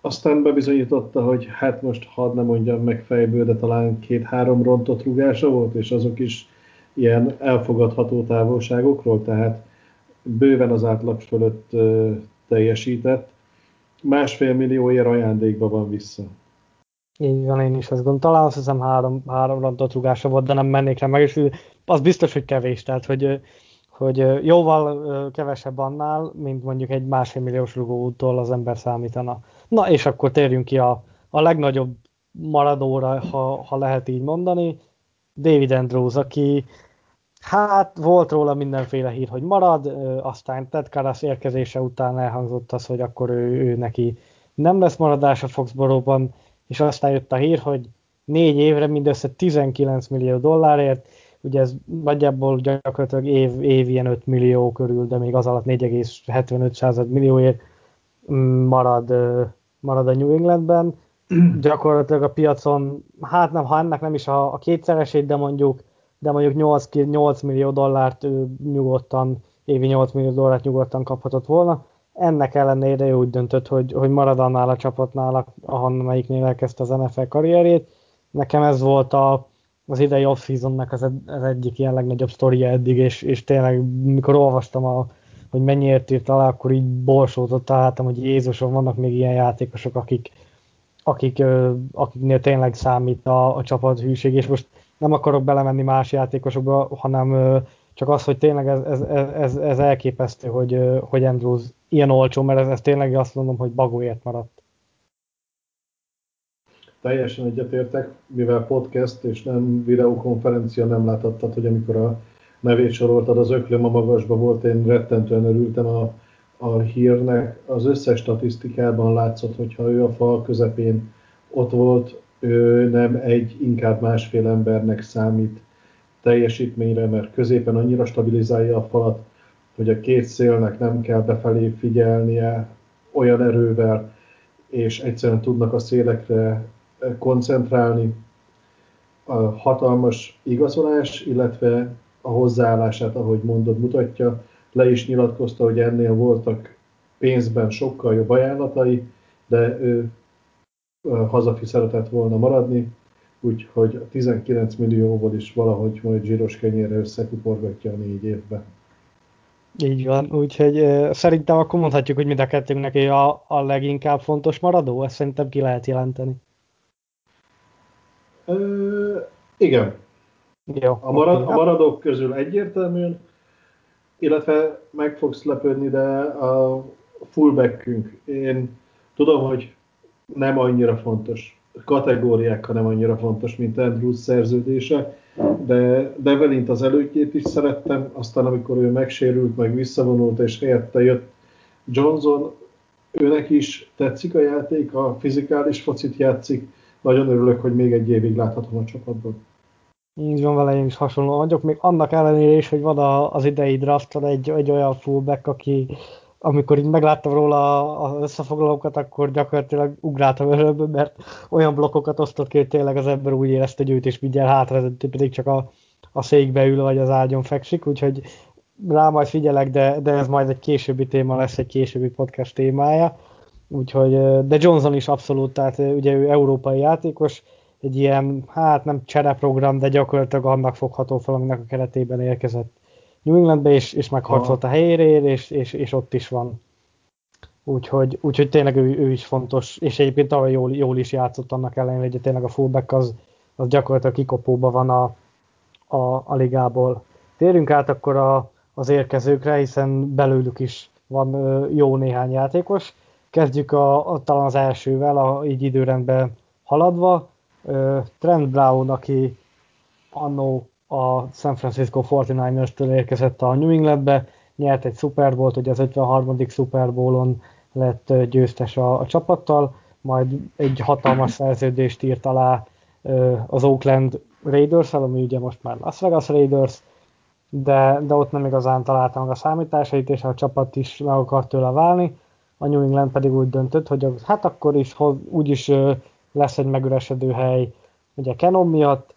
Aztán bebizonyította, hogy hát most hadd nem mondjam meg fejből, de talán két-három rontott rugása volt, és azok is ilyen elfogadható távolságokról, tehát bőven az átlag fölött teljesített. Másfél millióért ajándékba van vissza. Így van, én is azt gondolom. Talán azt hiszem három, három rontott rugása volt, de nem mennék rá meg, és az biztos, hogy kevés. Tehát, hogy hogy jóval kevesebb annál, mint mondjuk egy másfél milliós rugótól az ember számítana. Na, és akkor térjünk ki a, a legnagyobb maradóra, ha, ha lehet így mondani, David Andrews, aki hát volt róla mindenféle hír, hogy marad, aztán Ted Karras érkezése után elhangzott az, hogy akkor ő, ő neki nem lesz maradás a Foxboróban, és aztán jött a hír, hogy négy évre mindössze 19 millió dollárért, ugye ez nagyjából gyakorlatilag év, év ilyen 5 millió körül, de még az alatt 4,75 millióért mm, marad, marad a New Englandben. Gyakorlatilag a piacon, hát nem, ha ennek nem is a, a kétszeresét, de mondjuk, de mondjuk 8, 8 millió dollárt nyugodtan, évi 8 millió dollárt nyugodtan kaphatott volna. Ennek ellenére ő úgy döntött, hogy, hogy marad annál a csapatnál, ahonnan elkezdte az NFL karrierjét. Nekem ez volt a, az idei off-seasonnak az, az egyik ilyen legnagyobb sztoria eddig, és, és tényleg mikor olvastam, a, hogy mennyiért írt alá, akkor így borsótot találtam, hogy Jézusom, vannak még ilyen játékosok, akik, akik, akiknél tényleg számít a, a csapat hűség, és most nem akarok belemenni más játékosokba, hanem csak az, hogy tényleg ez, ez, ez, ez elképesztő, hogy, hogy Andrews ilyen olcsó, mert ez, ez tényleg azt mondom, hogy bagóért maradt. Teljesen egyetértek, mivel podcast és nem videokonferencia nem láthattad, hogy amikor a nevét soroltad, az öklöm a magasba volt, én rettentően örültem a, a hírnek. Az összes statisztikában látszott, hogyha ő a fal közepén ott volt, ő nem egy, inkább másfél embernek számít teljesítményre, mert középen annyira stabilizálja a falat, hogy a két szélnek nem kell befelé figyelnie olyan erővel, és egyszerűen tudnak a szélekre koncentrálni. A hatalmas igazolás, illetve a hozzáállását, ahogy mondod, mutatja. Le is nyilatkozta, hogy ennél voltak pénzben sokkal jobb ajánlatai, de ő hazafi szeretett volna maradni, úgyhogy a 19 millióból is valahogy majd zsíros kenyérre összekuporgatja a négy évbe. Így van, úgyhogy uh, szerintem akkor mondhatjuk, hogy mind a kettőnknek a, a leginkább fontos maradó, ezt szerintem ki lehet jelenteni. Ö, igen. Jó, a, marad, a maradók közül egyértelműen, illetve meg fogsz lepődni, de a fullbackünk, én tudom, hogy nem annyira fontos, kategóriák, nem annyira fontos, mint Andrews szerződése, de Develint az előttjét is szerettem, aztán amikor ő megsérült, meg visszavonult, és helyette jött Johnson, őnek is tetszik a játék, a fizikális focit játszik, nagyon örülök, hogy még egy évig láthatom a csapatban. Így van vele, én is hasonló vagyok, még annak ellenére is, hogy van az idei drafton egy, egy olyan fullback, aki amikor így megláttam róla az összefoglalókat, akkor gyakorlatilag ugráltam örömből, mert olyan blokkokat osztott ki, hogy tényleg az ember úgy érezte, hogy őt is mindjárt hátrazett, pedig csak a, a székbe ül, vagy az ágyon fekszik, úgyhogy rá majd figyelek, de, de ez majd egy későbbi téma lesz, egy későbbi podcast témája. Úgyhogy, de Johnson is abszolút, tehát ugye ő európai játékos, egy ilyen, hát nem csereprogram, de gyakorlatilag annak fogható fel, aminek a keretében érkezett New Englandbe, és, és megharcolt a helyéért, és, és, és ott is van. Úgyhogy, úgyhogy tényleg ő, ő is fontos, és egyébként tavaly jól, jól is játszott annak ellenére, hogy tényleg a fullback az, az gyakorlatilag kikopóban van a, a, a ligából. Térjünk át akkor a, az érkezőkre, hiszen belőlük is van jó néhány játékos. Kezdjük a, a, talán az elsővel, a, így időrendben haladva. Trent Brown, aki annó a San Francisco 49ers-től érkezett a New Englandbe, nyert egy Super Bowl-t, ugye az 53. Super Bowl-on lett győztes a, a csapattal, majd egy hatalmas szerződést írt alá az Oakland raiders ami ugye most már Las Vegas Raiders, de, de ott nem igazán találta meg a számításait, és a csapat is meg akart tőle válni. A New England pedig úgy döntött, hogy hát akkor is úgyis lesz egy megüresedő hely ugye Canon miatt,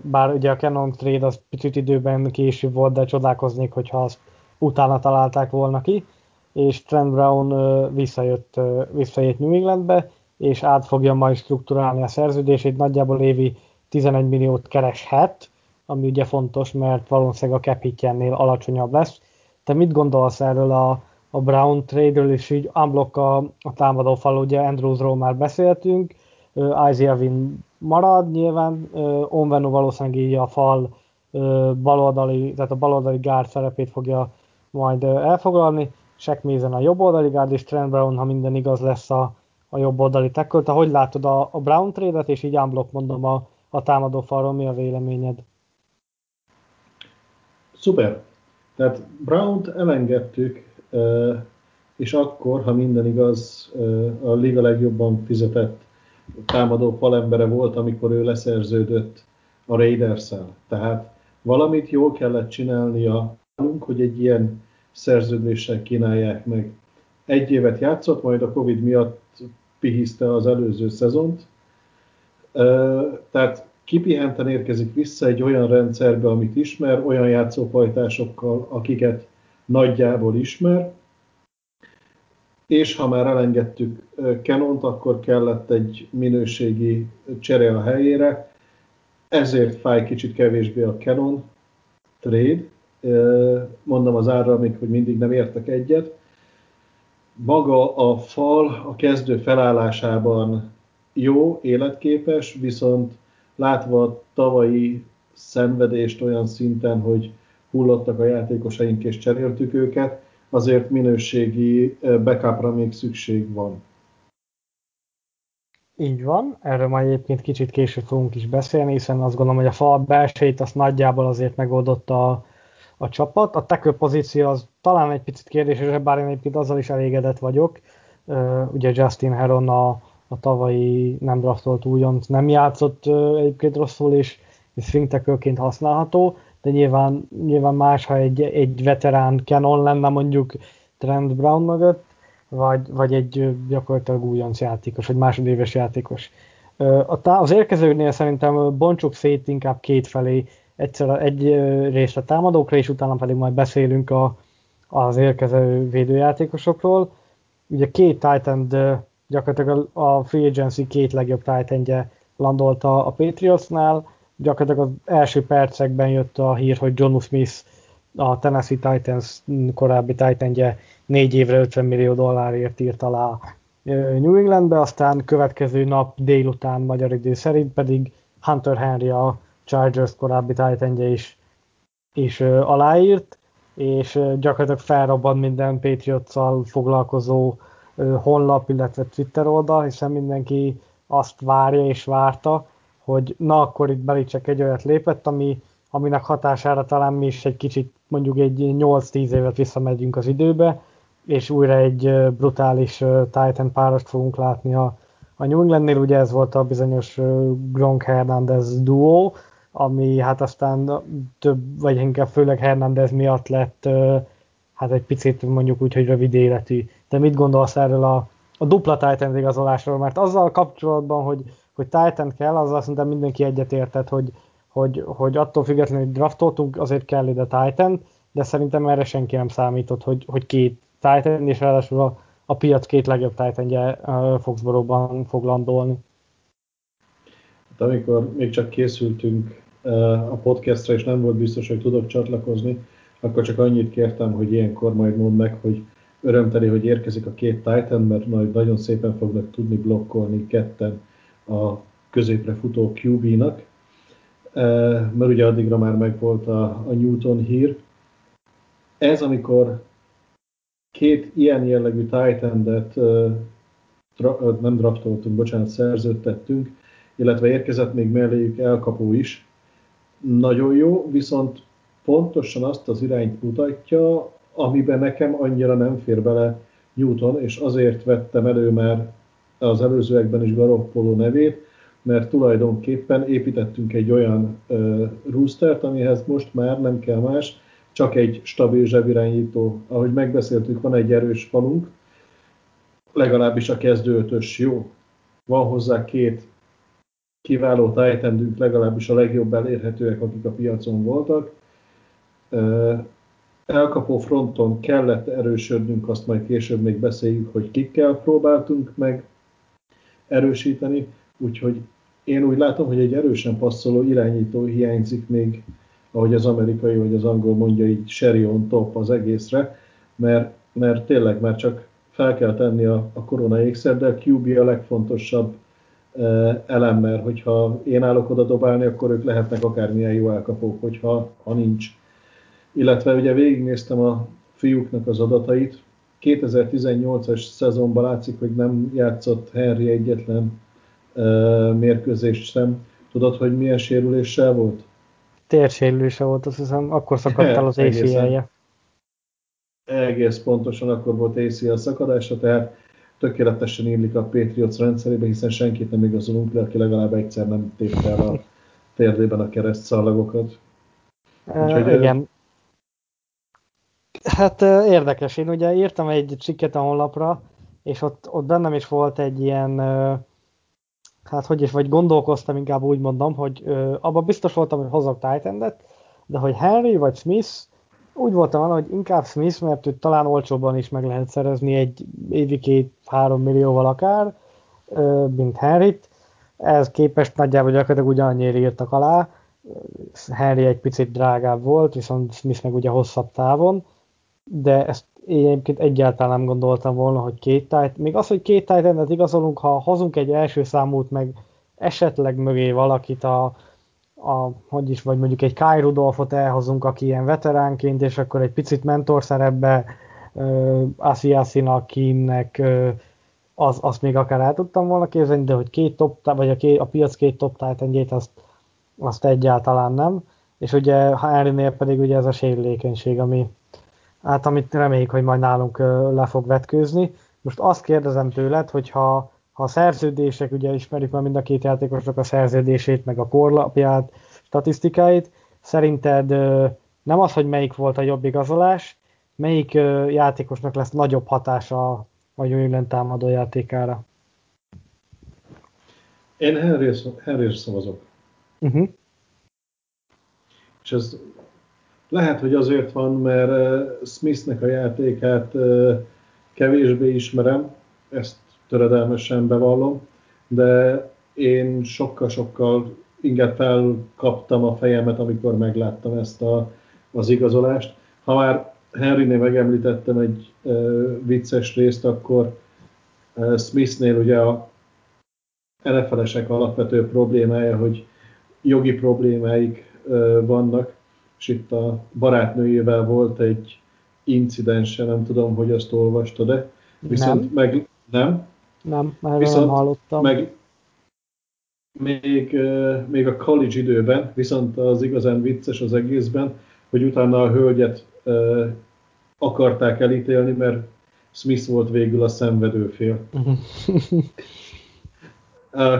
bár ugye a Canon trade az picit időben később volt, de csodálkoznék, hogyha azt utána találták volna ki, és Trent Brown visszajött, visszajött New Englandbe, és át fogja majd strukturálni a szerződését, nagyjából évi 11 milliót kereshet, ami ugye fontos, mert valószínűleg a cap alacsonyabb lesz. Te mit gondolsz erről a, a Brown trade-ről, és így unblock a, a támadó fal, ugye Andrewsról már beszéltünk, Isaiah Wynn marad, nyilván Onvenu valószínűleg így a fal baloldali, tehát a baloldali gárd szerepét fogja majd elfoglalni, Shaq Mason a jobb oldali gárd, és Trent Brown, ha minden igaz lesz a, a jobb oldali tackle. Hogy látod a, a Brown trade és így unblock mondom a, a támadó falról, mi a véleményed? Szuper. Tehát Brown-t elengedtük, és akkor, ha minden igaz, a liga legjobban fizetett támadó falembere volt, amikor ő leszerződött a raiders -el. Tehát valamit jól kellett csinálnia, hogy egy ilyen szerződéssel kínálják meg. Egy évet játszott, majd a Covid miatt pihiszte az előző szezont. Tehát kipihenten érkezik vissza egy olyan rendszerbe, amit ismer, olyan játszófajtásokkal, akiket nagyjából ismer, és ha már elengedtük Kenont, akkor kellett egy minőségi csere a helyére, ezért fáj kicsit kevésbé a Canon trade, mondom az árra még, hogy mindig nem értek egyet. Maga a fal a kezdő felállásában jó, életképes, viszont látva a tavalyi szenvedést olyan szinten, hogy hullottak a játékosaink és cseréltük őket, azért minőségi backupra még szükség van. Így van, erről majd egyébként kicsit később fogunk is beszélni, hiszen azt gondolom, hogy a fal belsejét azt nagyjából azért megoldotta a, a csapat. A tackle pozíció az talán egy picit kérdéses, bár én egyébként azzal is elégedett vagyok. Ugye Justin Heron a, a tavalyi nem draftolt újonc nem játszott uh, egyébként rosszul, és, és használható, de nyilván, nyilván más, ha egy, egy veterán Canon lenne mondjuk Trent Brown mögött, vagy, vagy egy gyakorlatilag újonc játékos, vagy másodéves játékos. Az érkezőnél szerintem bontsuk szét inkább két felé, egyszer egy részt a támadókra, és utána pedig majd beszélünk a, az érkező védőjátékosokról. Ugye két Titan, gyakorlatilag a free agency két legjobb Titan landolta a Patriotsnál, gyakorlatilag az első percekben jött a hír, hogy John Smith, a Tennessee Titans korábbi titan négy évre 50 millió dollárért írt alá New Englandbe, aztán következő nap délután magyar idő szerint pedig Hunter Henry a Chargers korábbi titan is, is aláírt, és gyakorlatilag felrobban minden patriots foglalkozó honlap, illetve Twitter oldal, hiszen mindenki azt várja és várta, hogy na akkor itt Belicek egy olyat lépett, ami, aminek hatására talán mi is egy kicsit mondjuk egy 8-10 évet visszamegyünk az időbe, és újra egy brutális Titan párost fogunk látni a, a New Englandnél, ugye ez volt a bizonyos Gronk Hernandez duó, ami hát aztán több, vagy inkább főleg Hernandez miatt lett hát egy picit mondjuk úgy, hogy rövid életű. De mit gondolsz erről a, a dupla Titan igazolásról? Mert azzal kapcsolatban, hogy hogy Titan kell, az azt mondta mindenki egyetértett, hogy, hogy, hogy attól függetlenül, hogy draftoltunk, azért kell ide Titan, de szerintem erre senki nem számított, hogy, hogy két Titan, és ráadásul a, a piac két legjobb titan uh, Foxborough-ban fog landolni. de amikor még csak készültünk a podcastra, és nem volt biztos, hogy tudok csatlakozni, akkor csak annyit kértem, hogy ilyenkor majd mondd meg, hogy örömteli, hogy érkezik a két Titan, mert majd nagyon szépen fognak tudni blokkolni ketten a középre futó QB-nak, mert ugye addigra már megvolt a, a Newton hír. Ez, amikor két ilyen jellegű Titan-et nem draftoltunk, bocsánat, szerződtettünk, illetve érkezett még melléjük elkapó is. Nagyon jó, viszont pontosan azt az irányt mutatja, amiben nekem annyira nem fér bele Newton, és azért vettem elő már az előzőekben is Garoppolo nevét, mert tulajdonképpen építettünk egy olyan uh, roostert, amihez most már nem kell más, csak egy stabil zsebirányító. Ahogy megbeszéltük, van egy erős falunk, legalábbis a kezdőötös jó. Van hozzá két kiváló tájtendünk, legalábbis a legjobb elérhetőek, akik a piacon voltak. Elkapó fronton kellett erősödnünk, azt majd később még beszéljük, hogy kikkel próbáltunk meg erősíteni, úgyhogy én úgy látom, hogy egy erősen passzoló irányító hiányzik még, ahogy az amerikai vagy az angol mondja így sherry on top az egészre, mert, mert tényleg már csak fel kell tenni a, a korona ékszer, de a QB a legfontosabb e, elem, mert hogyha én állok oda dobálni, akkor ők lehetnek akármilyen jó elkapók, hogyha ha nincs. Illetve ugye végignéztem a fiúknak az adatait, 2018-as szezonban látszik, hogy nem játszott Henry egyetlen e, mérkőzést sem. Tudod, hogy milyen sérüléssel volt? Térsérülése volt, azt hiszem, akkor szakadt el az ACL-je egész pontosan akkor volt ACL szakadása, tehát tökéletesen illik a Patriots rendszerébe, hiszen senkit nem igazolunk le, aki legalább egyszer nem tépte el a térdében a kereszt szallagokat. Uh, igen. Hát érdekes, én ugye írtam egy cikket a honlapra, és ott, ott bennem is volt egy ilyen, hát hogy is, vagy gondolkoztam inkább úgy mondom, hogy abban biztos voltam, hogy hozok titan de hogy Henry vagy Smith úgy voltam hogy inkább Smith, mert őt talán olcsóbban is meg lehet szerezni egy évi két-három millióval akár, mint Henryt. Ez képest nagyjából gyakorlatilag ugyanannyira írtak alá. Henry egy picit drágább volt, viszont Smith meg ugye hosszabb távon, de ezt én egyébként egyáltalán nem gondoltam volna, hogy két tájt. Még az, hogy két tájt igazolunk, ha hozunk egy első számút, meg esetleg mögé valakit a a, hogy is, vagy mondjuk egy Kai Rudolfot elhozunk, aki ilyen veteránként, és akkor egy picit mentor szerepbe uh, Asiasinak, Kimnek, uh, az, azt még akár el tudtam volna képzelni, de hogy két top, vagy a, két, a piac két top titan azt, azt egyáltalán nem. És ugye Henrynél pedig ugye ez a sérülékenység, ami, hát amit reméljük, hogy majd nálunk le fog vetkőzni. Most azt kérdezem tőled, hogyha a szerződések, ugye ismerjük már mind a két játékosnak a szerződését, meg a korlapját, statisztikáit, szerinted nem az, hogy melyik volt a jobb igazolás, melyik játékosnak lesz nagyobb hatása a New támadó játékára? Én Henry szavazok. Uh-huh. És ez lehet, hogy azért van, mert Smithnek a játékát kevésbé ismerem, ezt töredelmesen bevallom, de én sokkal-sokkal inkább felkaptam a fejemet, amikor megláttam ezt a, az igazolást. Ha már Henrynél megemlítettem egy e, vicces részt, akkor e, Smithnél ugye a NFL-esek alapvető problémája, hogy jogi problémáik e, vannak, és itt a barátnőjével volt egy incidense, nem tudom, hogy azt olvasta, de viszont nem. meg nem, nem, erről Viszont nem hallottam. Meg még, még a college időben, viszont az igazán vicces az egészben, hogy utána a hölgyet akarták elítélni, mert Smith volt végül a szenvedőfél. a,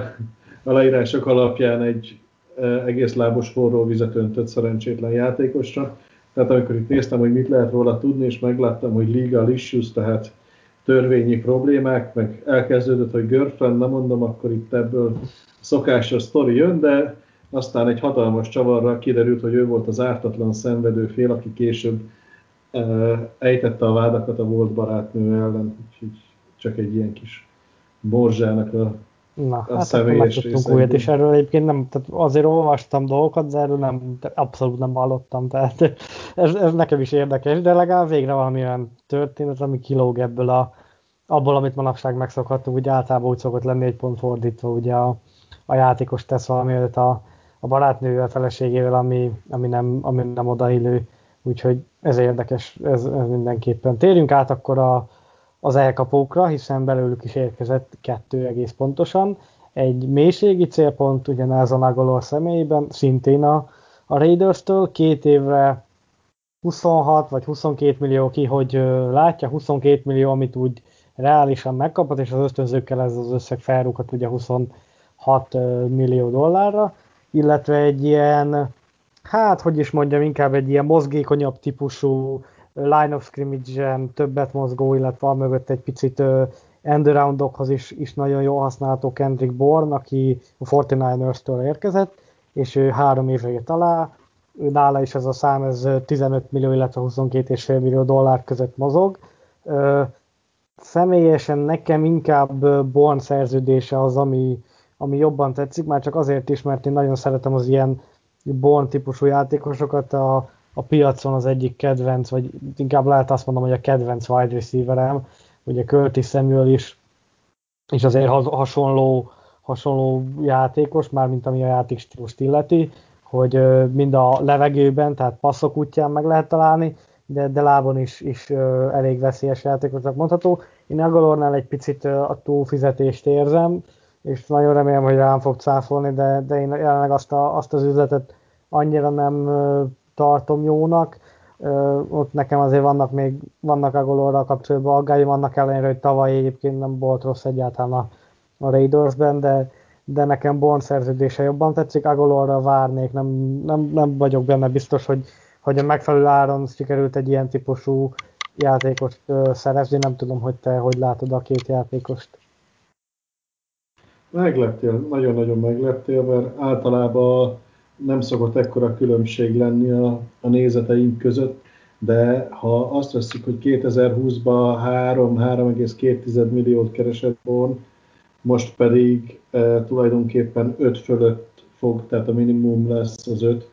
a leírások alapján egy egész lábos forró vizet öntött szerencsétlen játékosra. Tehát amikor itt néztem, hogy mit lehet róla tudni, és megláttam, hogy legal issues, tehát törvényi problémák, meg elkezdődött, hogy girlfriend, nem mondom, akkor itt ebből szokásos sztori jön, de aztán egy hatalmas csavarra kiderült, hogy ő volt az ártatlan szenvedő fél, aki később ejtette a vádakat a volt barátnő ellen, úgyhogy csak egy ilyen kis borzsának a Na, a hát megtudtunk újat, és erről egyébként nem, tehát azért olvastam dolgokat, de erről nem, abszolút nem hallottam, tehát ez, ez nekem is érdekes, de legalább végre valamilyen történet, ami kilóg ebből a, abból, amit manapság megszokhattunk, ugye általában úgy szokott lenni egy pont fordítva, ugye a, a játékos tesz valami a, a barátnővel, a feleségével, ami, ami, nem, ami nem odaillő, úgyhogy ez érdekes, ez, ez mindenképpen. Térjünk át akkor a, az elkapókra, hiszen belőlük is érkezett kettő egész pontosan. Egy mélységi célpont ugyanez a Nagolor személyében, szintén a, a Raiders-től, két évre 26 vagy 22 millió ki, hogy látja, 22 millió, amit úgy reálisan megkapott, és az ösztönzőkkel ez az összeg felrúghat ugye 26 millió dollárra, illetve egy ilyen, hát hogy is mondjam, inkább egy ilyen mozgékonyabb típusú line of scrimmage-en többet mozgó, illetve a mögött egy picit endaroundokhoz is, is nagyon jól használható Kendrick Bourne, aki a 49ers-től érkezett, és ő három évre jött alá, nála is ez a szám, ez 15 millió, illetve 22,5 millió dollár között mozog. Személyesen nekem inkább Born szerződése az, ami, ami jobban tetszik, már csak azért is, mert én nagyon szeretem az ilyen Born típusú játékosokat, a, a piacon az egyik kedvenc, vagy inkább lehet azt mondom, hogy a kedvenc wide receiverem, ugye Curtis Samuel is, és azért hasonló, hasonló játékos, már mint ami a játékstílust illeti, hogy mind a levegőben, tehát passzok útján meg lehet találni, de, de lábon is, is elég veszélyes játékosnak mondható. Én Agolornál egy picit a túlfizetést érzem, és nagyon remélem, hogy rám fog cáfolni, de, de én jelenleg azt, a, azt az üzletet annyira nem tartom jónak. Ott nekem azért vannak még, vannak Agolorral kapcsolatban aggályom, annak ellenére, hogy tavaly egyébként nem volt rossz egyáltalán a, a Raidersben, de, de nekem Born szerződése jobban tetszik, Agolorra várnék, nem, nem, nem vagyok benne biztos, hogy, hogy a megfelelő áron sikerült egy ilyen típusú játékost szerezni, nem tudom, hogy te hogy látod a két játékost. Megleptél, nagyon-nagyon megleptél, mert általában nem szokott ekkora különbség lenni a, a nézeteink között, de ha azt veszik, hogy 2020-ban 3-3,2 milliót keresett Born, most pedig e, tulajdonképpen 5 fölött fog, tehát a minimum lesz az 5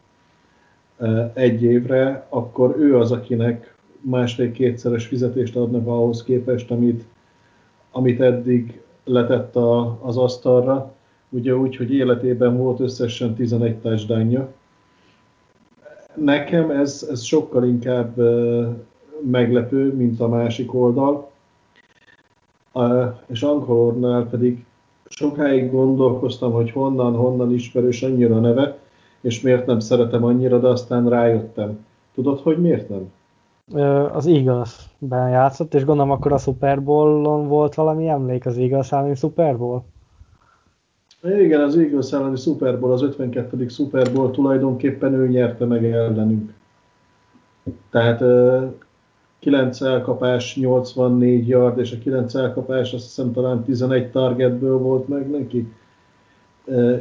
e, egy évre, akkor ő az, akinek másfél-kétszeres fizetést adnak ahhoz képest, amit, amit eddig letett a, az asztalra, ugye úgy, hogy életében volt összesen 11 touchdownja. Nekem ez, ez sokkal inkább meglepő, mint a másik oldal. És Ankolornál pedig sokáig gondolkoztam, hogy honnan, honnan ismerős annyira a neve, és miért nem szeretem annyira, de aztán rájöttem. Tudod, hogy miért nem? Az Eagles-ben játszott, és gondolom akkor a Super Bowl-on volt valami emlék az Eagles elleni Super Bowl? Igen, az Eagles elleni Super Bowl, az 52. Super Bowl tulajdonképpen ő nyerte meg ellenünk. Tehát 9 elkapás, 84 yard, és a 9 elkapás azt hiszem talán 11 targetből volt meg neki.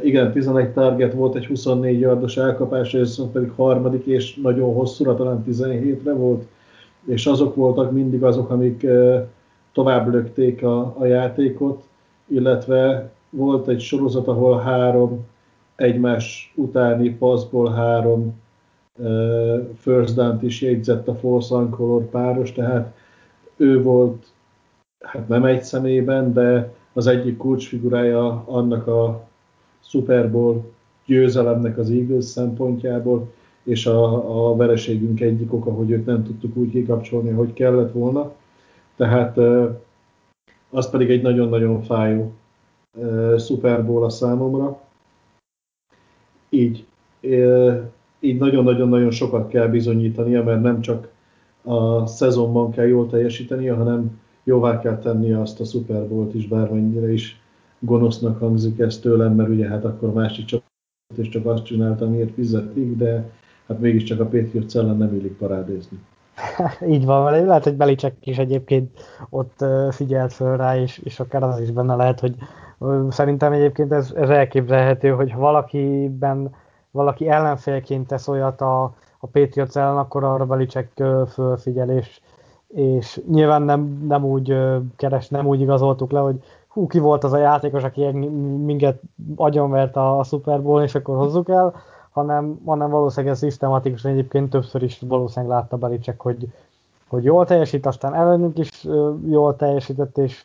Igen, 11 target volt, egy 24 yardos elkapás, és pedig harmadik, és nagyon hosszúra, talán 17-re volt, és azok voltak mindig azok, amik tovább lökték a, a játékot, illetve volt egy sorozat, ahol három egymás utáni passzból három uh, first down is jegyzett a Force Ancolor páros, tehát ő volt, hát nem egy szemében, de az egyik kulcsfigurája annak a Super Bowl győzelemnek az Eagles szempontjából, és a, a vereségünk egyik oka, hogy őt nem tudtuk úgy kikapcsolni, hogy kellett volna. Tehát uh, az pedig egy nagyon-nagyon fájó Super Bowl a számomra. Így, így nagyon-nagyon-nagyon sokat kell bizonyítania, mert nem csak a szezonban kell jól teljesítenie, hanem jóvá kell tennie azt a Super Bowl-t is, bármennyire is gonosznak hangzik ez tőlem, mert ugye hát akkor másik csapat és csak azt csinálta, amiért fizetik, de hát mégiscsak a Patriots ellen nem illik parádézni. Így van, lehet, hogy Belicek is egyébként ott figyelt föl rá, és, és akár az is benne lehet, hogy Szerintem egyébként ez, ez elképzelhető, hogy ha valakiben, valaki ellenfélként tesz olyat a, a Patriots ellen, akkor arra Belicek fölfigyel, és, és nyilván nem, nem úgy keres, nem úgy igazoltuk le, hogy hú, ki volt az a játékos, aki minket agyonvert a, a Super Bowl, és akkor hozzuk el, hanem, hanem valószínűleg ez szisztematikusan egyébként többször is valószínűleg látta Belicek, hogy, hogy jól teljesít, aztán ellenünk is jól teljesített, és,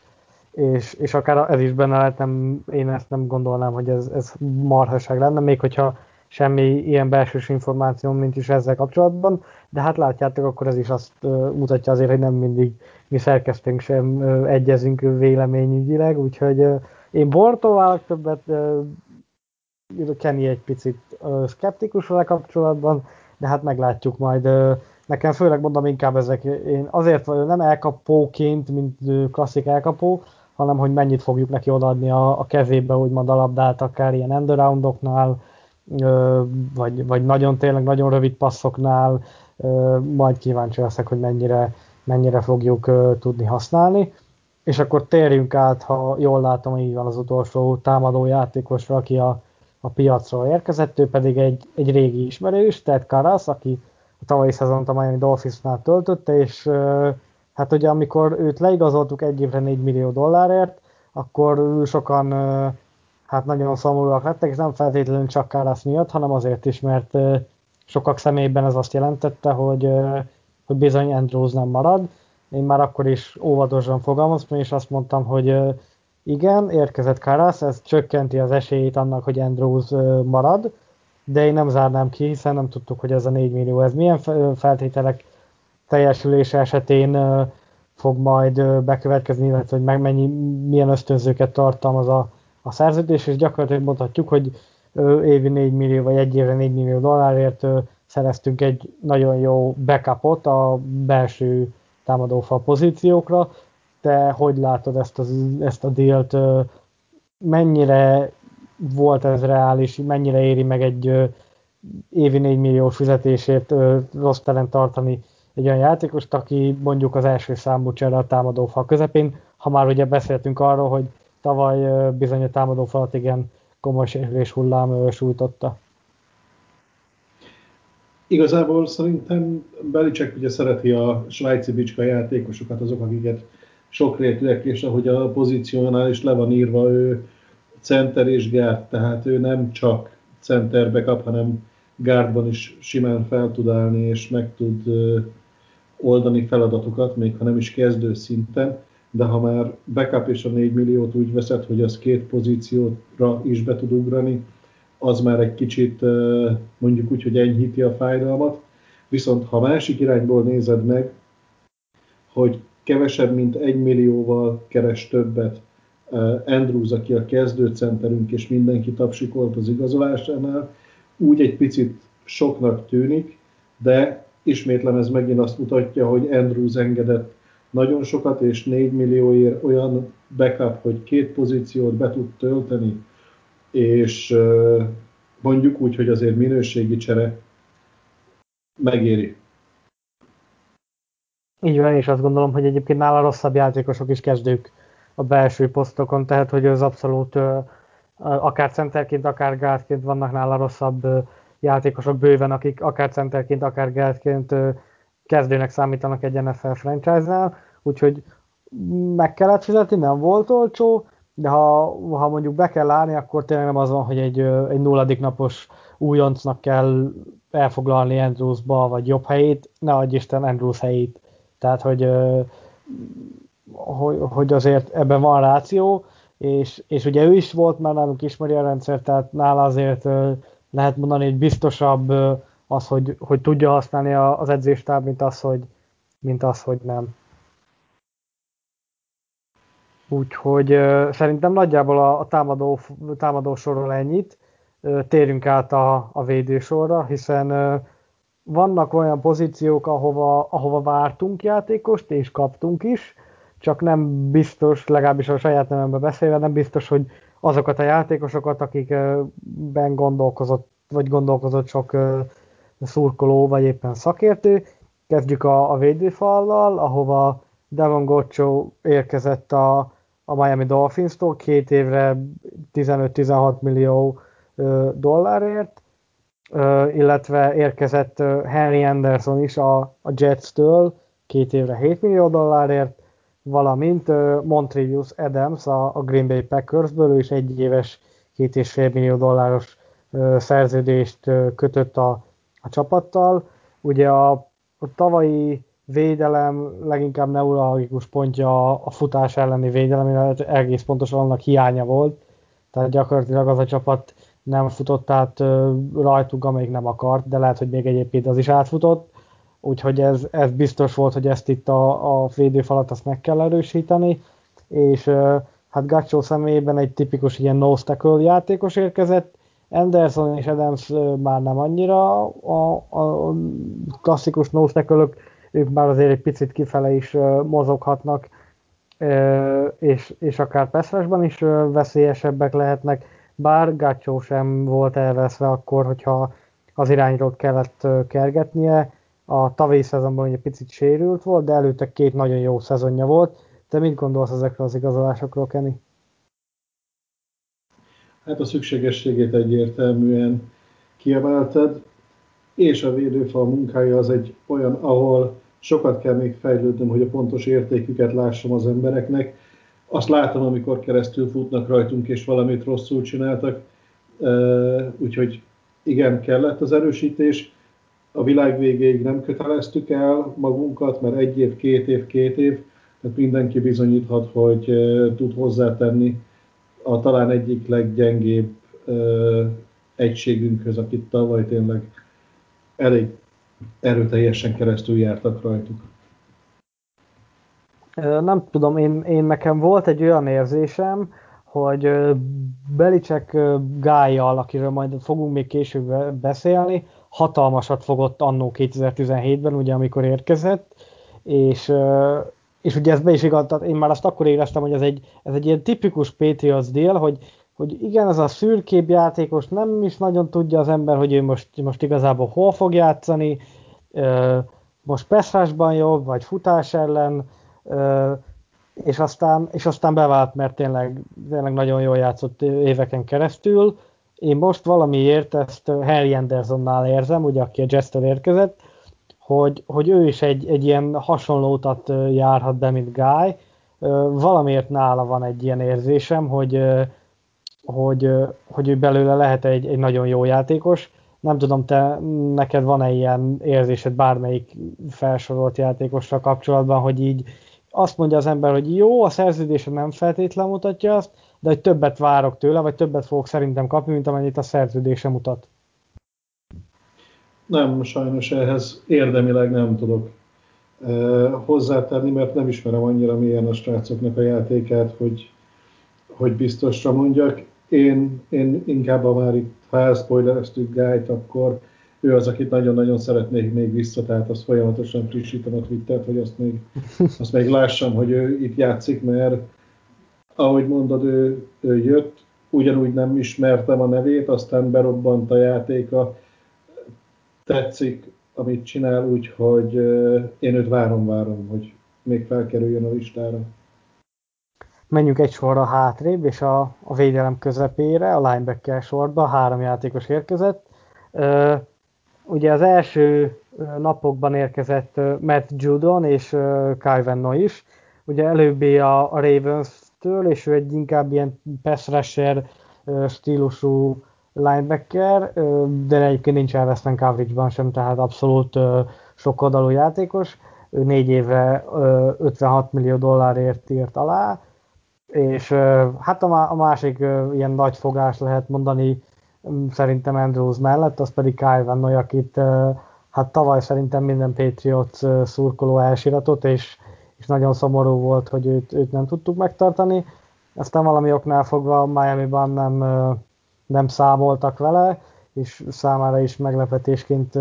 és, és akár ez is benne lehet, nem, én ezt nem gondolnám, hogy ez, ez marhaság lenne, még hogyha semmi ilyen belsős információ, mint is ezzel kapcsolatban, de hát látjátok, akkor ez is azt mutatja azért, hogy nem mindig mi szerkesztünk sem egyezünk véleményügyileg, úgyhogy én Bortó válok többet, Kenny egy picit szkeptikus vele kapcsolatban, de hát meglátjuk majd. Nekem főleg mondom inkább ezek, én azért nem elkapóként, mint klasszik elkapó, hanem hogy mennyit fogjuk neki odaadni a, a kezébe, úgymond a labdát, akár ilyen endaroundoknál, vagy, vagy nagyon tényleg nagyon rövid passzoknál, majd kíváncsi leszek, hogy mennyire, mennyire fogjuk tudni használni. És akkor térjünk át, ha jól látom, így van az utolsó támadó játékosra, aki a, a piacról érkezett, ő pedig egy, egy régi ismerős, Ted Karas, aki a tavalyi szezont a Miami Dolphinsnál töltötte, és hát ugye amikor őt leigazoltuk egy évre 4 millió dollárért, akkor sokan hát nagyon szomorúak lettek, és nem feltétlenül csak Karas miatt, hanem azért is, mert sokak személyben ez azt jelentette, hogy, hogy bizony Andrews nem marad. Én már akkor is óvatosan fogalmaztam, és azt mondtam, hogy igen, érkezett Karas, ez csökkenti az esélyét annak, hogy Andrews marad, de én nem zárnám ki, hiszen nem tudtuk, hogy ez a 4 millió, ez milyen feltételek teljesülése esetén fog majd bekövetkezni, illetve hogy meg mennyi, milyen ösztönzőket tartalmaz a, a szerződés, és gyakorlatilag mondhatjuk, hogy évi 4 millió, vagy egy évre 4 millió dollárért szereztünk egy nagyon jó backupot a belső támadófal pozíciókra. Te hogy látod ezt, az, ezt a dílt? Mennyire volt ez reális, mennyire éri meg egy évi 4 millió fizetésért rossz telen tartani egy olyan játékost, aki mondjuk az első számú csere a támadófal közepén, ha már ugye beszéltünk arról, hogy tavaly bizony a támadófalat igen komoly sérülés hullám sújtotta. Igazából szerintem Belicek ugye szereti a svájci bicska játékosokat, azok, akiket sokrétűek, és ahogy a pozíciónál is le van írva, ő center és gárd, tehát ő nem csak centerbe kap, hanem gárdban is simán fel tud állni, és meg tud oldani feladatokat, még ha nem is kezdő szinten de ha már backup és a 4 milliót úgy veszed, hogy az két pozícióra is be tud ugrani, az már egy kicsit mondjuk úgy, hogy enyhíti a fájdalmat. Viszont ha másik irányból nézed meg, hogy kevesebb, mint egy millióval keres többet Andrews, aki a kezdőcenterünk, és mindenki tapsikolt az igazolásánál, úgy egy picit soknak tűnik, de ismétlem ez megint azt mutatja, hogy Andrews engedett nagyon sokat, és 4 millióért olyan backup, hogy két pozíciót be tud tölteni, és mondjuk úgy, hogy azért minőségi csere megéri. Így van, és azt gondolom, hogy egyébként nála rosszabb játékosok is kezdők a belső posztokon, tehát hogy az abszolút akár centerként, akár gárdként vannak nála rosszabb játékosok bőven, akik akár centerként, akár gárdként kezdőnek számítanak egy NFL franchise-nál, úgyhogy meg kellett fizetni, nem volt olcsó, de ha, ha mondjuk be kell állni, akkor tényleg nem az van, hogy egy, egy nulladik napos újoncnak kell elfoglalni Andrewsba, vagy jobb helyét, ne adj Isten Andrews helyét. Tehát, hogy, hogy, hogy azért ebben van ráció, és, és ugye ő is volt már nálunk ismeri a rendszer, tehát nála azért lehet mondani, hogy biztosabb az, hogy, hogy tudja használni az edzéstáb, mint az, hogy, mint az, hogy nem. Úgyhogy szerintem nagyjából a, a támadó, támadó sorról ennyit. Térjünk át a, a védősorra, hiszen vannak olyan pozíciók, ahova, ahova vártunk játékost, és kaptunk is, csak nem biztos, legalábbis a saját nememben beszélve, nem biztos, hogy azokat a játékosokat, akikben gondolkozott, vagy gondolkozott sok szurkoló, vagy éppen szakértő. Kezdjük a, a védőfallal, ahova Devon Goccio érkezett a, a Miami Dolphins-tól két évre 15-16 millió dollárért, illetve érkezett Henry Anderson is a, a Jets-től két évre 7 millió dollárért, valamint Montrivius Adams a, a Green Bay Packersből, ő is egy éves, két és fél millió dolláros szerződést kötött a, a csapattal. Ugye a, a tavalyi védelem leginkább neurologikus pontja a, a futás elleni védelem, illetve egész pontosan annak hiánya volt. Tehát gyakorlatilag az a csapat nem futott át rajtuk, amelyik nem akart, de lehet, hogy még egyébként az is átfutott. Úgyhogy ez, ez biztos volt, hogy ezt itt a, a védőfalat azt meg kell erősíteni, és hát Gacsó személyében egy tipikus ilyen no játékos érkezett, Anderson és Adams már nem annyira a, a klasszikus no ők már azért egy picit kifele is mozoghatnak, és, és akár Peszresben is veszélyesebbek lehetnek, bár Gácsó sem volt elveszve akkor, hogyha az irányról kellett kergetnie. A tavalyi szezonban egy picit sérült volt, de előtte két nagyon jó szezonja volt. Te mit gondolsz ezekről az igazolásokról, Kenny? Hát a szükségességét egyértelműen kiemelted, és a védőfal munkája az egy olyan, ahol sokat kell még fejlődnöm, hogy a pontos értéküket lássam az embereknek. Azt látom, amikor keresztül futnak rajtunk, és valamit rosszul csináltak. Úgyhogy igen, kellett az erősítés. A világ végéig nem köteleztük el magunkat, mert egy év, két év, két év, tehát mindenki bizonyíthat, hogy tud hozzátenni a talán egyik leggyengébb egységünkhöz, akit tavaly tényleg elég erőteljesen keresztül jártak rajtuk. Nem tudom, én, én nekem volt egy olyan érzésem, hogy Belicek gájjal, akiről majd fogunk még később beszélni, hatalmasat fogott annó 2017-ben, ugye amikor érkezett, és, és ugye ez be is igaz, én már azt akkor éreztem, hogy ez egy, ez egy ilyen tipikus Patriots dél, hogy, hogy igen, ez a szürkébb játékos nem is nagyon tudja az ember, hogy ő most, most igazából hol fog játszani, most Peszrásban jobb, vagy futás ellen, és aztán, és aztán bevált, mert tényleg, tényleg nagyon jól játszott éveken keresztül. Én most valamiért ezt Harry Andersonnál érzem, ugye aki a Jester érkezett, hogy, hogy ő is egy, egy ilyen hasonló járhat be, mint Guy. Valamiért nála van egy ilyen érzésem, hogy, hogy, hogy ő belőle lehet egy, egy nagyon jó játékos. Nem tudom, te neked van-e ilyen érzésed bármelyik felsorolt játékossal kapcsolatban, hogy így azt mondja az ember, hogy jó, a szerződése nem feltétlen mutatja azt, de hogy többet várok tőle, vagy többet fogok szerintem kapni, mint amennyit a szerződése mutat. Nem, sajnos ehhez érdemileg nem tudok eh, hozzátenni, mert nem ismerem annyira milyen a srácoknak a játékát, hogy, hogy biztosra mondjak. Én, én inkább a már itt, ha elspoilereztük Gájt, akkor ő az, akit nagyon-nagyon szeretnék még vissza, tehát azt folyamatosan frissítem a Twittert, hogy azt még, azt még lássam, hogy ő itt játszik, mert ahogy mondod, ő, ő jött, ugyanúgy nem ismertem a nevét, aztán berobbant a játéka, tetszik, amit csinál, úgyhogy én őt várom-várom, hogy még felkerüljön a listára. Menjünk egy sorra hátrébb, és a, a védelem közepére, a linebacker sorba három játékos érkezett. Uh, ugye az első napokban érkezett Matt Judon és Kyle Venno is. Ugye előbbi a, a Ravens-től, és ő egy inkább ilyen pass rusher stílusú linebacker, de egyébként nincs elveszten coverage-ban sem, tehát abszolút sok oldalú játékos. Ő négy évre 56 millió dollárért írt alá, és hát a másik ilyen nagy fogás lehet mondani szerintem Andrews mellett, az pedig Kyle Van Noy, akit hát tavaly szerintem minden Patriots szurkoló elsiratott, és, és nagyon szomorú volt, hogy őt, őt nem tudtuk megtartani. Aztán valami oknál fogva Miami-ban nem nem számoltak vele, és számára is meglepetésként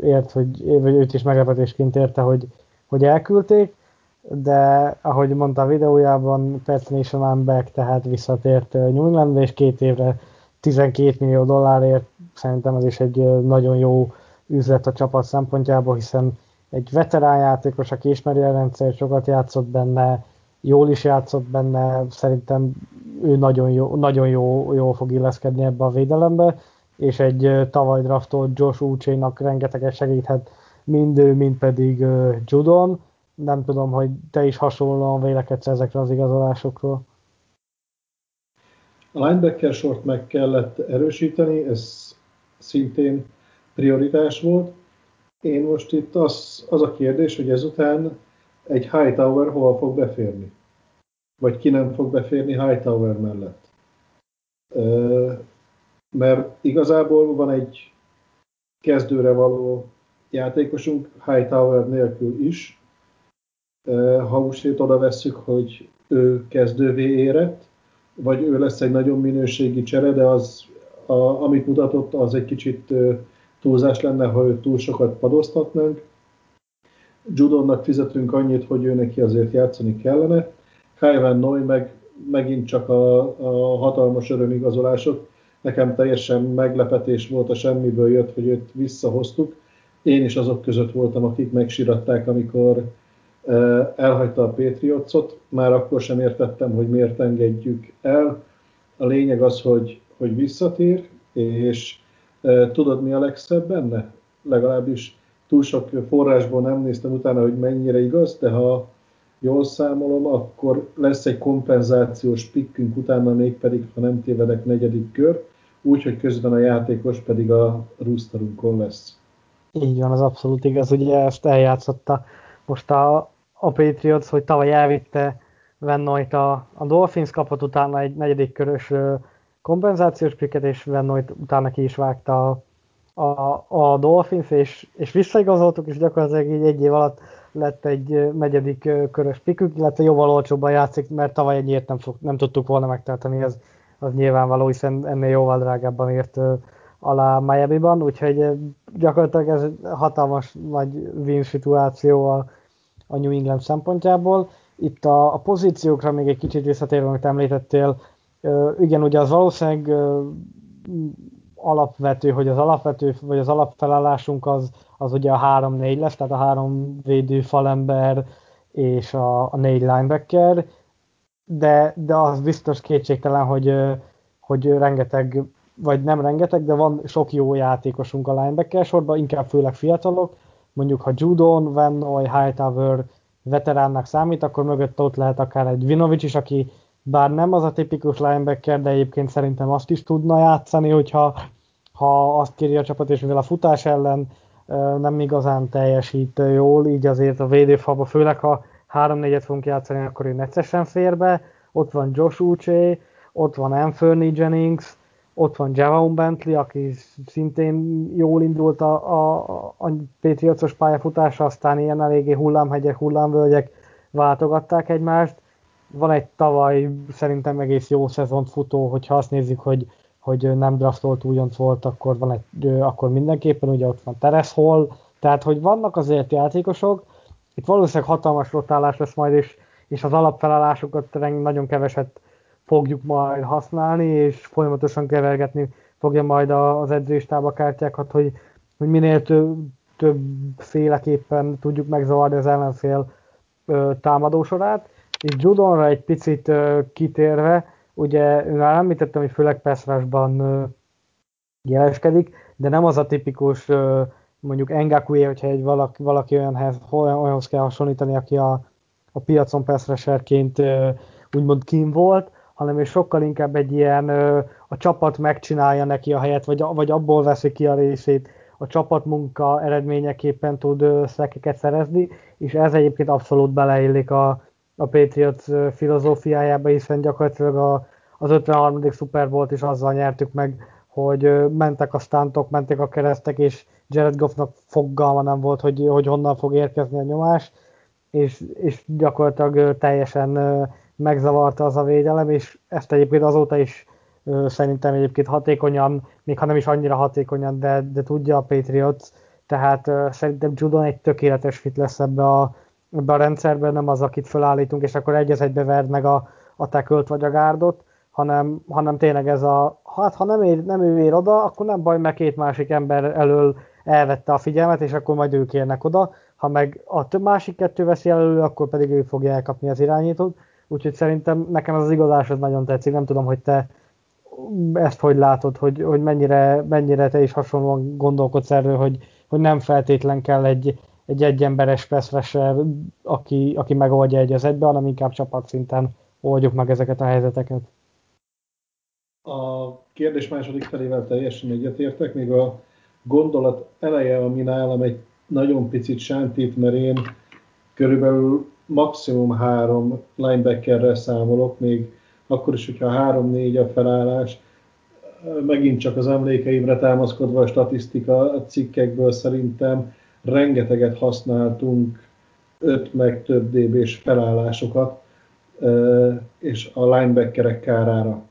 ért, hogy, vagy őt is meglepetésként érte, hogy, hogy elküldték, de ahogy mondta a videójában, Nation back, tehát visszatért New Englandbe, és két évre 12 millió dollárért szerintem ez is egy nagyon jó üzlet a csapat szempontjából, hiszen egy veterán játékos, aki ismeri a rendszer, sokat játszott benne, jól is játszott benne, szerintem ő nagyon jó, nagyon jó, jól fog illeszkedni ebbe a védelembe, és egy tavaly draftolt Josh Uche-nak rengeteget segíthet mind ő, mind pedig Judon, nem tudom, hogy te is hasonlóan vélekedsz ezekre az igazolásokról. A linebacker sort meg kellett erősíteni, ez szintén prioritás volt. Én most itt az, az a kérdés, hogy ezután egy Hightower hol fog beférni? Vagy ki nem fog beférni Hightower mellett? Mert igazából van egy kezdőre való játékosunk Hightower nélkül is. Ha úgy oda vesszük, hogy ő kezdővé érett, vagy ő lesz egy nagyon minőségi csere, de az, a, amit mutatott, az egy kicsit túlzás lenne, ha őt túl sokat padoztatnánk. Judonnak fizetünk annyit, hogy ő neki azért játszani kellene. Kyvan Noy meg megint csak a, a hatalmas örömigazolások. Nekem teljesen meglepetés volt a semmiből jött, hogy őt visszahoztuk. Én is azok között voltam, akik megsiratták, amikor elhagyta a Patriotsot. Már akkor sem értettem, hogy miért engedjük el. A lényeg az, hogy, hogy visszatér, és tudod, mi a legszebb benne? Legalábbis túl sok forrásból nem néztem utána, hogy mennyire igaz, de ha jól számolom, akkor lesz egy kompenzációs pikkünk utána még pedig, ha nem tévedek, negyedik kör, úgyhogy közben a játékos pedig a roosterunkon lesz. Így van, az abszolút igaz, ugye ezt eljátszotta most a, a Patriots, hogy tavaly elvitte Vennoit a, a Dolphins kapott utána egy negyedik körös kompenzációs piket, és Vennoit utána ki is vágta a, a, a Dolphins, és, és visszaigazoltuk, és gyakorlatilag így egy év alatt lett egy negyedik körös pikük, illetve jóval olcsóbban játszik, mert tavaly ennyiért nem, fog, nem tudtuk volna megtartani, ez az nyilvánvaló, hiszen ennél jóval drágábban ért alá Miami-ban, úgyhogy gyakorlatilag ez hatalmas nagy win szituáció a, a New England szempontjából. Itt a, a pozíciókra még egy kicsit visszatérve, amit említettél, igen, ugye az valószínűleg alapvető, hogy az alapvető, vagy az alapfelállásunk az, az ugye a 3-4 lesz, tehát a három védő falember és a, a négy linebacker, de, de az biztos kétségtelen, hogy, hogy rengeteg, vagy nem rengeteg, de van sok jó játékosunk a linebacker sorban, inkább főleg fiatalok, mondjuk ha Judon, Van Noy, Hightower veteránnak számít, akkor mögött ott lehet akár egy Vinovic is, aki bár nem az a tipikus linebacker, de egyébként szerintem azt is tudna játszani, hogyha ha azt kéri a csapat, és mivel a futás ellen nem igazán teljesít jól, így azért a védőfalba, főleg ha 3-4-et fogunk játszani, akkor ő neccesen fér be. Ott van Josh Uche, ott van Anthony Jennings, ott van Javon Bentley, aki szintén jól indult a, a, a Patriots-os pályafutása, aztán ilyen eléggé hullámhegyek, hullámvölgyek váltogatták egymást. Van egy tavaly szerintem egész jó szezont futó, hogyha azt nézzük, hogy hogy nem draftolt újonc volt, akkor, van egy, akkor mindenképpen ugye ott van Teres Hall, tehát hogy vannak azért játékosok, itt valószínűleg hatalmas rotálás lesz majd, és, és az alapfelállásokat nagyon keveset fogjuk majd használni, és folyamatosan kevergetni fogja majd az edzőstába kártyákat, hogy, hogy minél több, több féleképpen tudjuk megzavarni az ellenfél ö, támadósorát. És Judonra egy picit ö, kitérve, Ugye már említettem, hogy főleg Peszrásban jeleskedik, de nem az a tipikus mondjuk Engakue, hogyha egy valaki, valaki olyanhez, olyanhoz kell hasonlítani, aki a, a piacon Peszreserként úgymond kim volt, hanem és sokkal inkább egy ilyen a csapat megcsinálja neki a helyet, vagy, vagy abból veszi ki a részét, a csapatmunka eredményeképpen tud szekeket szerezni, és ez egyébként abszolút beleillik a, a Patriots filozófiájába, hiszen gyakorlatilag a, az 53. Super Bowl is azzal nyertük meg, hogy mentek a stántok, mentek a keresztek, és Jared Goffnak fogalma nem volt, hogy, hogy honnan fog érkezni a nyomás, és, és gyakorlatilag teljesen megzavarta az a védelem, és ezt egyébként azóta is szerintem egyébként hatékonyan, még ha nem is annyira hatékonyan, de, de tudja a Patriots, tehát szerintem Judon egy tökéletes fit lesz ebbe a, ebbe a rendszerben, nem az, akit felállítunk, és akkor egy egybe verd meg a, a tekölt vagy a gárdot, hanem, hanem tényleg ez a, hát ha nem, ér, nem ő ér oda, akkor nem baj, mert két másik ember elől elvette a figyelmet, és akkor majd ők érnek oda, ha meg a másik kettő veszi elő, akkor pedig ő fogja elkapni az irányítót, úgyhogy szerintem nekem az, az igazás az nagyon tetszik, nem tudom, hogy te ezt hogy látod, hogy, hogy mennyire, mennyire te is hasonlóan gondolkodsz erről, hogy, hogy nem feltétlen kell egy, egy egyemberes pass aki, aki megoldja egy az egybe, hanem inkább csapatszinten oldjuk meg ezeket a helyzeteket. A kérdés második felével teljesen egyetértek, még a gondolat eleje, ami nálam egy nagyon picit sántít, mert én körülbelül maximum három linebackerrel számolok, még akkor is, hogyha három-négy a felállás, megint csak az emlékeimre támaszkodva a statisztika cikkekből szerintem rengeteget használtunk öt meg több db-s felállásokat, és a linebackerek kárára.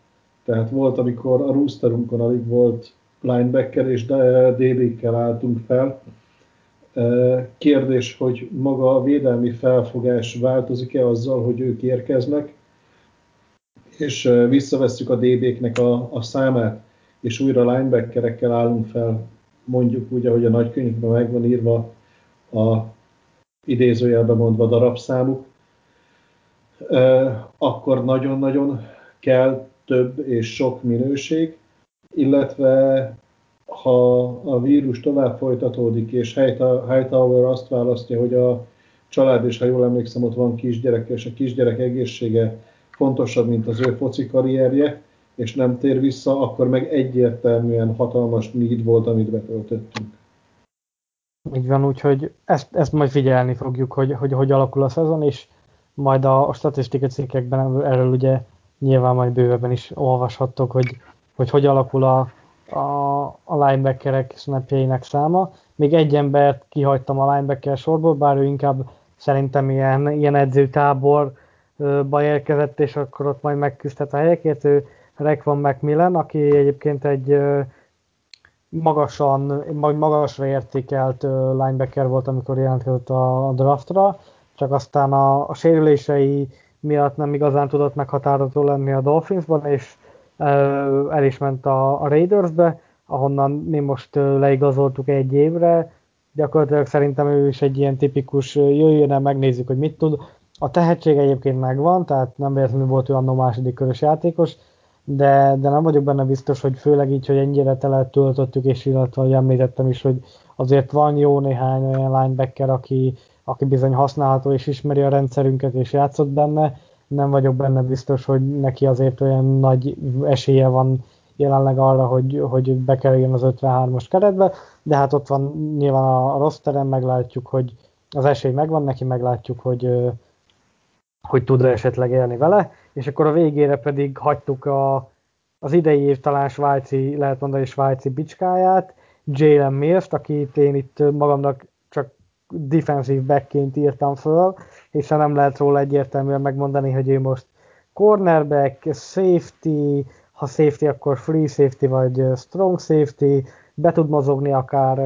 Tehát volt, amikor a roosterunkon alig volt linebacker, és DB-kkel álltunk fel. Kérdés, hogy maga a védelmi felfogás változik-e azzal, hogy ők érkeznek, és visszavesszük a DB-knek a, a számát, és újra linebackerekkel állunk fel, mondjuk úgy, ahogy a nagykönyvben meg van írva a idézőjelben mondva darabszámuk, akkor nagyon-nagyon kell több és sok minőség, illetve ha a vírus tovább folytatódik, és Hightower azt választja, hogy a család, és ha jól emlékszem, ott van kisgyerek, és a kisgyerek egészsége fontosabb, mint az ő foci karrierje, és nem tér vissza, akkor meg egyértelműen hatalmas need volt, amit betöltöttünk. Így van, úgyhogy ezt, ezt majd figyelni fogjuk, hogy, hogy hogy alakul a szezon, és majd a, a statisztikai cikkekben erről ugye nyilván majd bővebben is olvashattok, hogy hogy, hogy alakul a, a, a linebackerek snapjeinek száma. Még egy embert kihagytam a linebacker sorból, bár ő inkább szerintem ilyen, ilyen edzőtáborba érkezett, és akkor ott majd megküzdhet a helyekért. Ő Rekvan McMillan, aki egyébként egy magasan, magasra értékelt linebacker volt, amikor jelentkezett a draftra, csak aztán a, a sérülései miatt nem igazán tudott meghatározó lenni a Dolphinsban, és el is ment a, a Raidersbe, ahonnan mi most leigazoltuk egy évre, gyakorlatilag szerintem ő is egy ilyen tipikus, jöjjön el, megnézzük, hogy mit tud. A tehetség egyébként megvan, tehát nem véletlenül volt ő annó második körös játékos, de, de nem vagyok benne biztos, hogy főleg így, hogy ennyire tele töltöttük, és illetve, hogy említettem is, hogy azért van jó néhány olyan linebacker, aki, aki bizony használható és ismeri a rendszerünket és játszott benne, nem vagyok benne biztos, hogy neki azért olyan nagy esélye van jelenleg arra, hogy, hogy bekerüljön az 53-as keretbe, de hát ott van nyilván a, a rossz terem, meglátjuk, hogy az esély megvan neki, meglátjuk, hogy, hogy tud esetleg élni vele, és akkor a végére pedig hagytuk a, az idei év talán svájci, lehet mondani svájci bicskáját, Jalen Mills, akit én itt magamnak csak defensive backként írtam föl, hiszen nem lehet róla egyértelműen megmondani, hogy ő most cornerback, safety, ha safety, akkor free safety vagy strong safety, be tud mozogni akár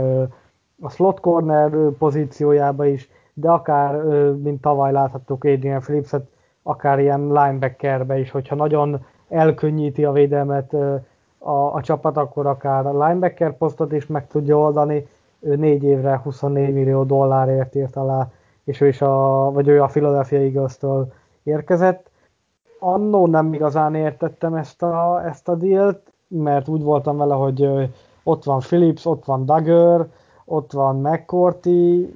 a slot corner pozíciójába is, de akár, mint tavaly láthattuk Adrian Phillips-et, akár ilyen linebackerbe is, hogyha nagyon elkönnyíti a védelmet a, a csapat, akkor akár a linebacker posztot is meg tudja oldani. Ő négy évre 24 millió dollárért írt alá és ő is a, vagy ő a Philadelphia Eagles-től érkezett. Annó nem igazán értettem ezt a, ezt a dílt, mert úgy voltam vele, hogy ott van Phillips, ott van Dagger, ott van McCourty,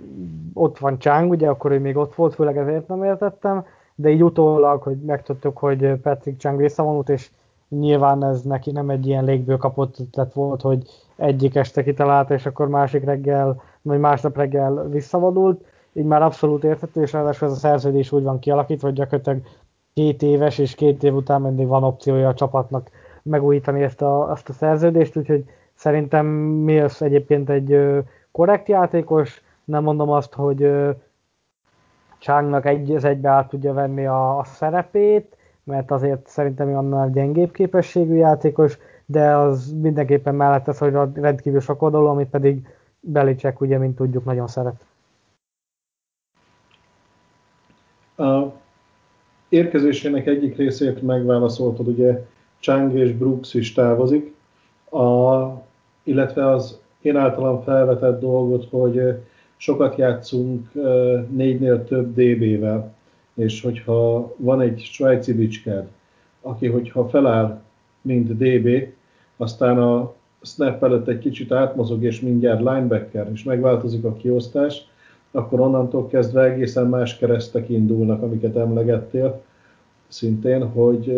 ott van Chang, ugye akkor ő még ott volt, főleg ezért nem értettem, de így utólag, hogy megtudtuk, hogy Patrick Chang visszavonult, és nyilván ez neki nem egy ilyen légből kapott ötlet volt, hogy egyik este kitalálta, és akkor másik reggel, vagy másnap reggel visszavonult, így már abszolút érthető, és ráadásul ez a szerződés úgy van kialakítva, hogy gyakorlatilag két éves, és két év után mindig van opciója a csapatnak megújítani ezt a, ezt a szerződést, úgyhogy szerintem Mills egyébként egy korrekt játékos, nem mondom azt, hogy Changnak egy az egybe át tudja venni a, a szerepét, mert azért szerintem annál gyengébb képességű játékos, de az mindenképpen mellett az, hogy rendkívül sok oldalú, amit pedig Belicek ugye, mint tudjuk, nagyon szeret. A érkezésének egyik részét megválaszoltad, ugye Chang és Brooks is távozik, a, illetve az én általam felvetett dolgot, hogy sokat játszunk négynél több DB-vel, és hogyha van egy svájci bicskád, aki hogyha feláll, mint DB, aztán a snap előtt egy kicsit átmozog, és mindjárt linebacker, és megváltozik a kiosztás, akkor onnantól kezdve egészen más keresztek indulnak, amiket emlegettél szintén, hogy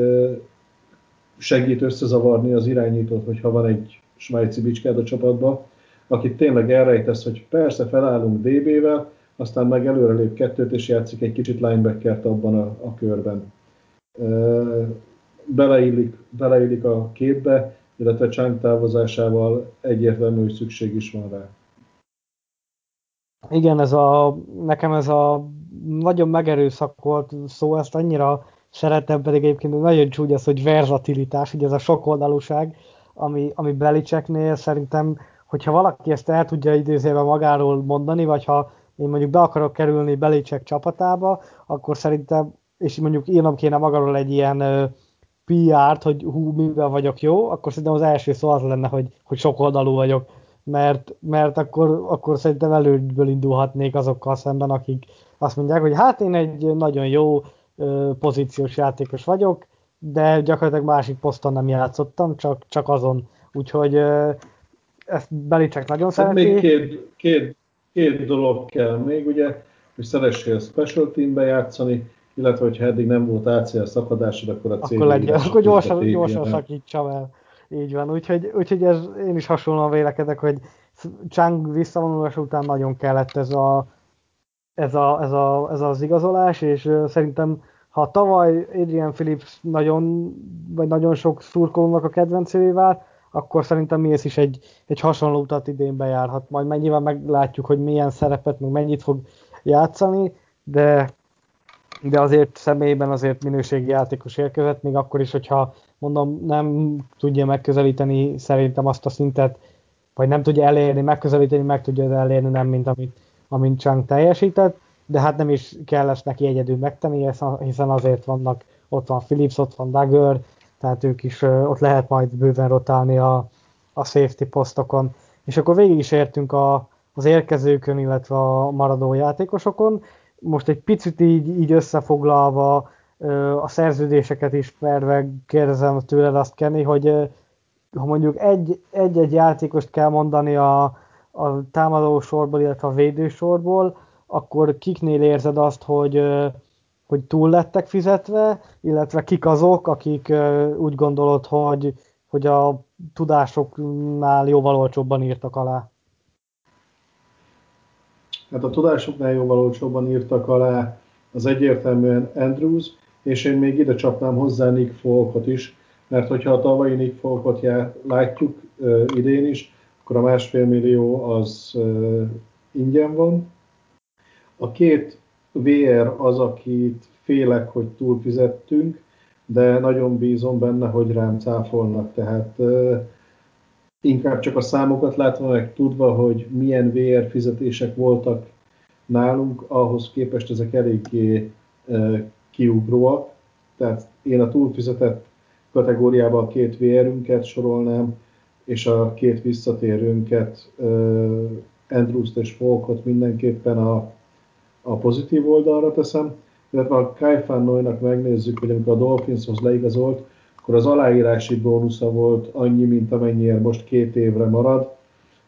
segít összezavarni az irányítót, hogyha van egy svájci bicskád a csapatban, akit tényleg elrejtesz, hogy persze felállunk DB-vel, aztán meg előrelép kettőt, és játszik egy kicsit linebackert abban a, a körben. Beleillik, beleillik a képbe, illetve Chang távozásával egyértelmű, hogy szükség is van rá. Igen, ez a, nekem ez a nagyon megerőszakolt szó, ezt annyira szeretem, pedig egyébként nagyon csúnya az, hogy versatilitás, ugye ez a sokoldalúság, ami, ami Belicseknél szerintem, hogyha valaki ezt el tudja idézőben magáról mondani, vagy ha én mondjuk be akarok kerülni Belicek csapatába, akkor szerintem, és mondjuk írnom kéne magáról egy ilyen PR-t, hogy hú, miben vagyok jó, akkor szerintem az első szó az lenne, hogy, hogy sokoldalú vagyok, mert, mert akkor, akkor szerintem előből indulhatnék azokkal szemben, akik azt mondják, hogy hát én egy nagyon jó pozíciós játékos vagyok, de gyakorlatilag másik poszton nem játszottam, csak, csak azon. Úgyhogy ezt Belicek nagyon hát szereti. Még két, két, két dolog kell még, ugye, hogy szeressél special teambe játszani, illetve hogyha eddig nem volt ACL szakadásod, akkor a cég Akkor, legyen, akkor gyorsan, gyorsan szakítsam el. Így van, úgyhogy, úgyhogy ez, én is hasonlóan vélekedek, hogy Chang visszavonulása után nagyon kellett ez, a, ez, a, ez, a, ez az igazolás, és szerintem ha tavaly Adrian Phillips nagyon, vagy nagyon sok szurkolónak a kedvencévé akkor szerintem Mills is egy, egy hasonló utat idén bejárhat. Majd nyilván meglátjuk, hogy milyen szerepet, meg mennyit fog játszani, de, de azért személyben azért minőségi játékos érkezett, még akkor is, hogyha mondom, nem tudja megközelíteni szerintem azt a szintet, vagy nem tudja elérni, megközelíteni, meg tudja elérni, nem mint amit, amint Chang teljesített, de hát nem is kell ezt neki egyedül megtenni, hiszen azért vannak, ott van Philips, ott van Dagger, tehát ők is ott lehet majd bőven rotálni a, a safety posztokon. És akkor végig is értünk a, az érkezőkön, illetve a maradó játékosokon. Most egy picit így, így összefoglalva a szerződéseket is perve kérdezem tőled azt Kenny, hogy ha mondjuk egy, egy-egy játékost kell mondani a, a támadó sorból, illetve a védő sorból, akkor kiknél érzed azt, hogy, hogy túl lettek fizetve, illetve kik azok, akik úgy gondolod, hogy, hogy a tudásoknál jóval olcsóbban írtak alá? Hát a tudásoknál jóval olcsóbban írtak alá az egyértelműen Andrews, és én még ide csapnám hozzá Nick Folkot is, mert hogyha a tavalyi Nick Folkot látjuk uh, idén is, akkor a másfél millió az uh, ingyen van, a két VR az, akit félek, hogy túlfizettünk, de nagyon bízom benne, hogy rám cáfolnak, tehát uh, inkább csak a számokat látva, meg tudva, hogy milyen VR fizetések voltak nálunk, ahhoz képest ezek eléggé kiugróak. Tehát én a túlfizetett kategóriába a két VR-ünket sorolnám, és a két visszatérőnket, uh, Andrews-t és Folkot mindenképpen a a pozitív oldalra teszem, illetve a Kai Fannoynak megnézzük, hogy amikor a Dolphinshoz leigazolt, akkor az aláírási bónusza volt annyi, mint amennyiért most két évre marad.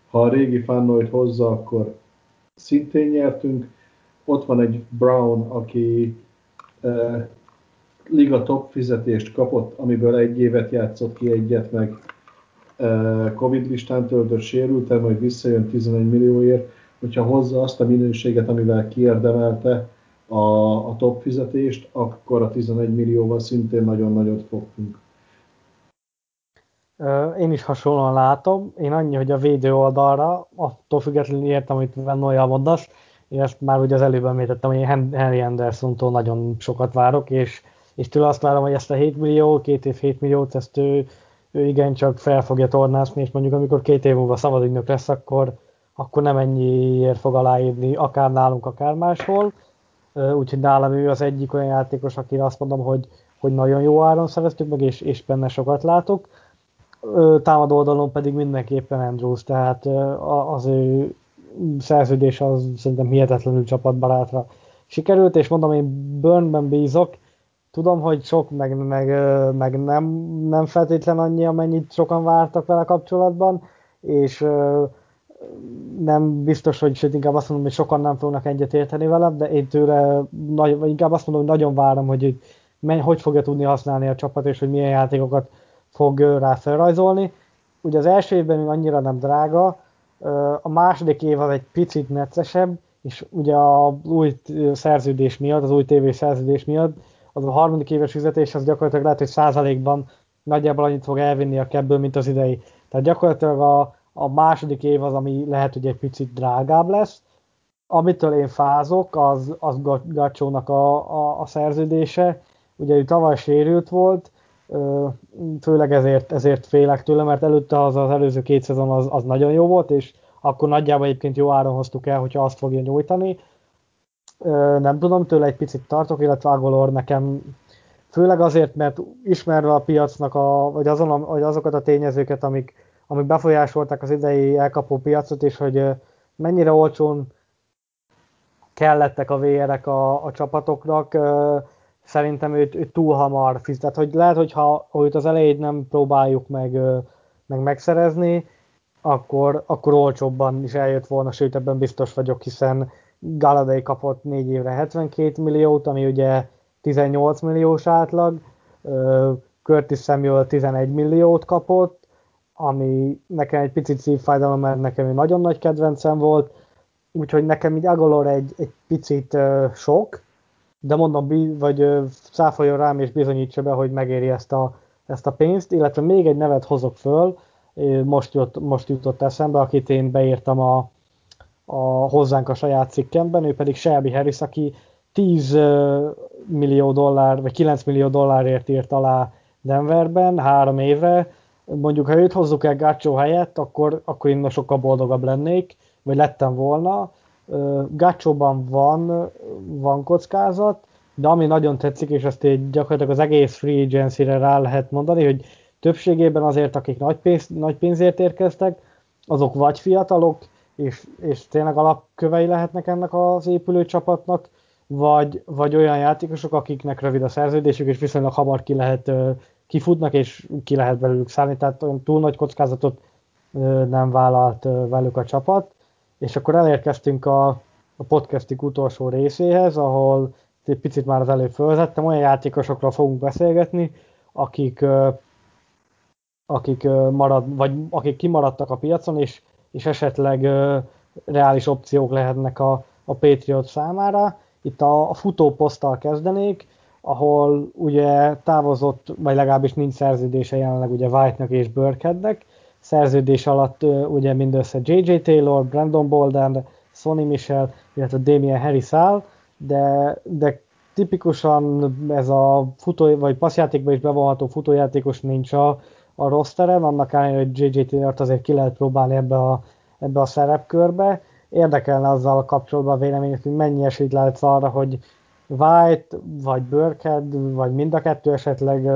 Ha a régi Fannoyt hozza, akkor szintén nyertünk. Ott van egy Brown, aki liga top fizetést kapott, amiből egy évet játszott ki, egyet meg Covid listán töltött sérülten, majd visszajön 11 millióért hogyha hozza azt a minőséget, amivel kiérdemelte a, a top fizetést, akkor a 11 millióval szintén nagyon nagyot fogtunk. Én is hasonlóan látom. Én annyi, hogy a védő oldalra, attól függetlenül értem, amit Noya mondasz, én ezt már ugye az előbb említettem, hogy én Henry Anderson-tól nagyon sokat várok, és, és tőle azt várom, hogy ezt a 7 millió, két év 7 milliót, ezt ő, ő igencsak fel fogja tornászni, és mondjuk amikor két év múlva szabadügynök lesz, akkor, akkor nem ennyiért fog aláírni, akár nálunk, akár máshol. Úgyhogy nálam ő az egyik olyan játékos, akire azt mondom, hogy, hogy nagyon jó áron szereztük meg, és, és benne sokat látok. Támadó oldalon pedig mindenképpen Andrews, tehát az ő szerződés az szerintem hihetetlenül csapatbarátra sikerült, és mondom, én Burnben bízok, tudom, hogy sok, meg, meg, meg nem, nem feltétlen annyi, amennyit sokan vártak vele kapcsolatban, és nem biztos, hogy sőt inkább azt mondom, hogy sokan nem fognak egyet érteni velem, de én tőle nagy, inkább azt mondom, hogy nagyon várom, hogy menj, hogy fogja tudni használni a csapat, és hogy milyen játékokat fog rá felrajzolni. Ugye az első évben annyira nem drága, a második év az egy picit neccesebb, és ugye az új szerződés miatt, az új TV szerződés miatt, az a harmadik éves fizetés az gyakorlatilag lehet, hogy százalékban nagyjából annyit fog elvinni a kebből, mint az idei. Tehát gyakorlatilag a, a második év az, ami lehet, hogy egy picit drágább lesz. Amitől én fázok, az, az Gacsónak a, a, a szerződése. Ugye ő tavaly sérült volt, főleg ezért, ezért félek tőle, mert előtte az, az előző két szezon az, az nagyon jó volt, és akkor nagyjából egyébként jó áron hoztuk el, hogyha azt fogja nyújtani. Nem tudom, tőle egy picit tartok, illetve Agolor nekem főleg azért, mert ismerve a piacnak, a, vagy, azon, vagy azokat a tényezőket, amik, amik befolyásolták az idei elkapó piacot, és hogy mennyire olcsón kellettek a VR-ek a, a csapatoknak, szerintem őt, őt túl hamar fizet. Tehát, hogy lehet, hogyha őt az elejét nem próbáljuk meg, meg megszerezni, akkor, akkor olcsóbban is eljött volna, sőt ebben biztos vagyok, hiszen Galadei kapott 4 évre 72 milliót, ami ugye 18 milliós átlag, Curtis Samuel 11 milliót kapott, ami nekem egy picit szívfájdalom, mert nekem egy nagyon nagy kedvencem volt, úgyhogy nekem így Agolor egy, egy picit sok, de mondom, vagy száfoljon rám és bizonyítsa be, hogy megéri ezt a, ezt a pénzt, illetve még egy nevet hozok föl, most, jött, most jutott eszembe, akit én beírtam a, a hozzánk a saját cikkemben, ő pedig Shelby Harris, aki 10 millió dollár, vagy 9 millió dollárért írt alá Denverben három évre. Mondjuk, ha őt hozzuk el Gácsó helyett, akkor, akkor én sokkal boldogabb lennék, vagy lettem volna. Gácsóban van, van kockázat, de ami nagyon tetszik, és ezt így gyakorlatilag az egész free agency-re rá lehet mondani, hogy többségében azért, akik nagy, pénz, nagy pénzért érkeztek, azok vagy fiatalok, és, és tényleg alapkövei lehetnek ennek az épülő csapatnak, vagy, vagy olyan játékosok, akiknek rövid a szerződésük, és viszonylag hamar ki lehet, kifutnak, és ki lehet belőlük szállni, tehát olyan túl nagy kockázatot nem vállalt velük a csapat. És akkor elérkeztünk a, a podcastik utolsó részéhez, ahol egy picit már az előbb fölzettem, olyan játékosokról fogunk beszélgetni, akik, akik, marad, vagy akik kimaradtak a piacon, és, és esetleg reális opciók lehetnek a, a Patriot számára. Itt a, a futóposzttal kezdenék, ahol ugye távozott, vagy legalábbis nincs szerződése jelenleg ugye White-nak és Burkheadnek. Szerződés alatt ugye mindössze J.J. Taylor, Brandon Bolden, Sonny Michel, illetve Damien Harris áll, de, de tipikusan ez a futó, vagy passzjátékban is bevonható futójátékos nincs a, a rosteren, annak ellenére, hogy J.J. Taylor-t azért ki lehet próbálni ebbe a, ebbe a szerepkörbe. Érdekelne azzal a kapcsolatban a véleményük, hogy mennyi esélyt lehet arra, hogy White, vagy Burkhead, vagy mind a kettő esetleg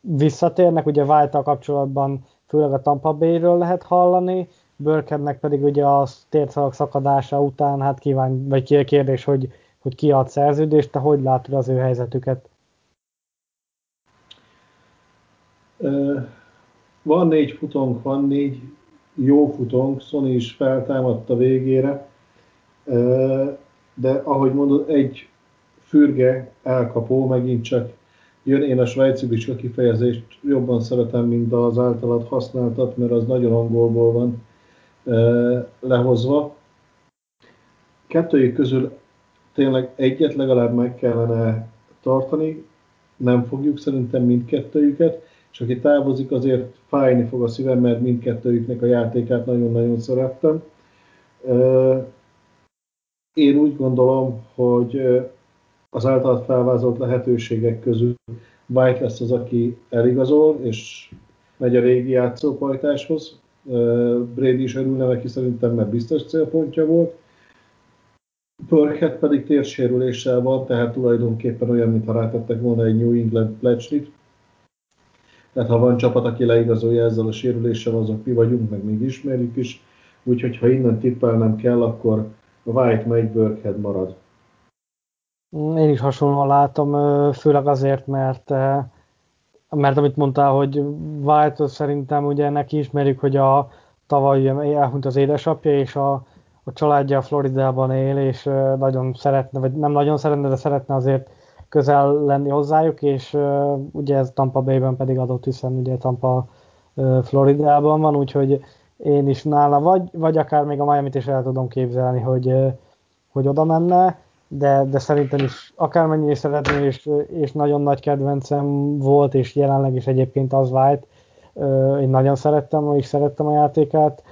visszatérnek. Ugye white a kapcsolatban főleg a Tampa Bay-ről lehet hallani, Burkheadnek pedig ugye a térszalak szakadása után, hát kíván, vagy kérdés, hogy, hogy ki ad szerződést, te hogy látod az ő helyzetüket? Van négy futónk, van négy jó futónk, Sony is feltámadt a végére, de ahogy mondod, egy fürge elkapó, megint csak jön, én a svájci bicska kifejezést jobban szeretem, mint az általad használtat, mert az nagyon angolból van lehozva. Kettőjük közül tényleg egyet legalább meg kellene tartani, nem fogjuk szerintem mindkettőjüket, és aki távozik, azért fájni fog a szívem, mert mindkettőjüknek a játékát nagyon-nagyon szerettem. Én úgy gondolom, hogy az általad felvázolt lehetőségek közül White lesz az, aki eligazol, és megy a régi játszópajtáshoz. Brady is örülne neki szerintem, mert biztos célpontja volt. Burkett pedig térsérüléssel van, tehát tulajdonképpen olyan, mintha rátettek volna egy New England plecsnit. Tehát ha van csapat, aki leigazolja ezzel a sérüléssel, azok mi vagyunk, meg még ismerjük is. Úgyhogy ha innen tippelnem kell, akkor White megy, Burkhead marad. Én is hasonlóan látom, főleg azért, mert mert amit mondtál, hogy White szerintem ugye neki ismerjük, hogy a tavaly elhunyt az édesapja, és a, a családja a Floridában él, és nagyon szeretne, vagy nem nagyon szeretne, de szeretne azért közel lenni hozzájuk, és ugye ez Tampa Bay-ben pedig adott, hiszen ugye Tampa Floridában van, úgyhogy én is nála, vagy, vagy akár még a Miami-t is el tudom képzelni, hogy, hogy oda menne, de, de szerintem is akármennyire szeretné, és, és nagyon nagy kedvencem volt, és jelenleg is egyébként az vált, én nagyon szerettem, és szerettem a játékát,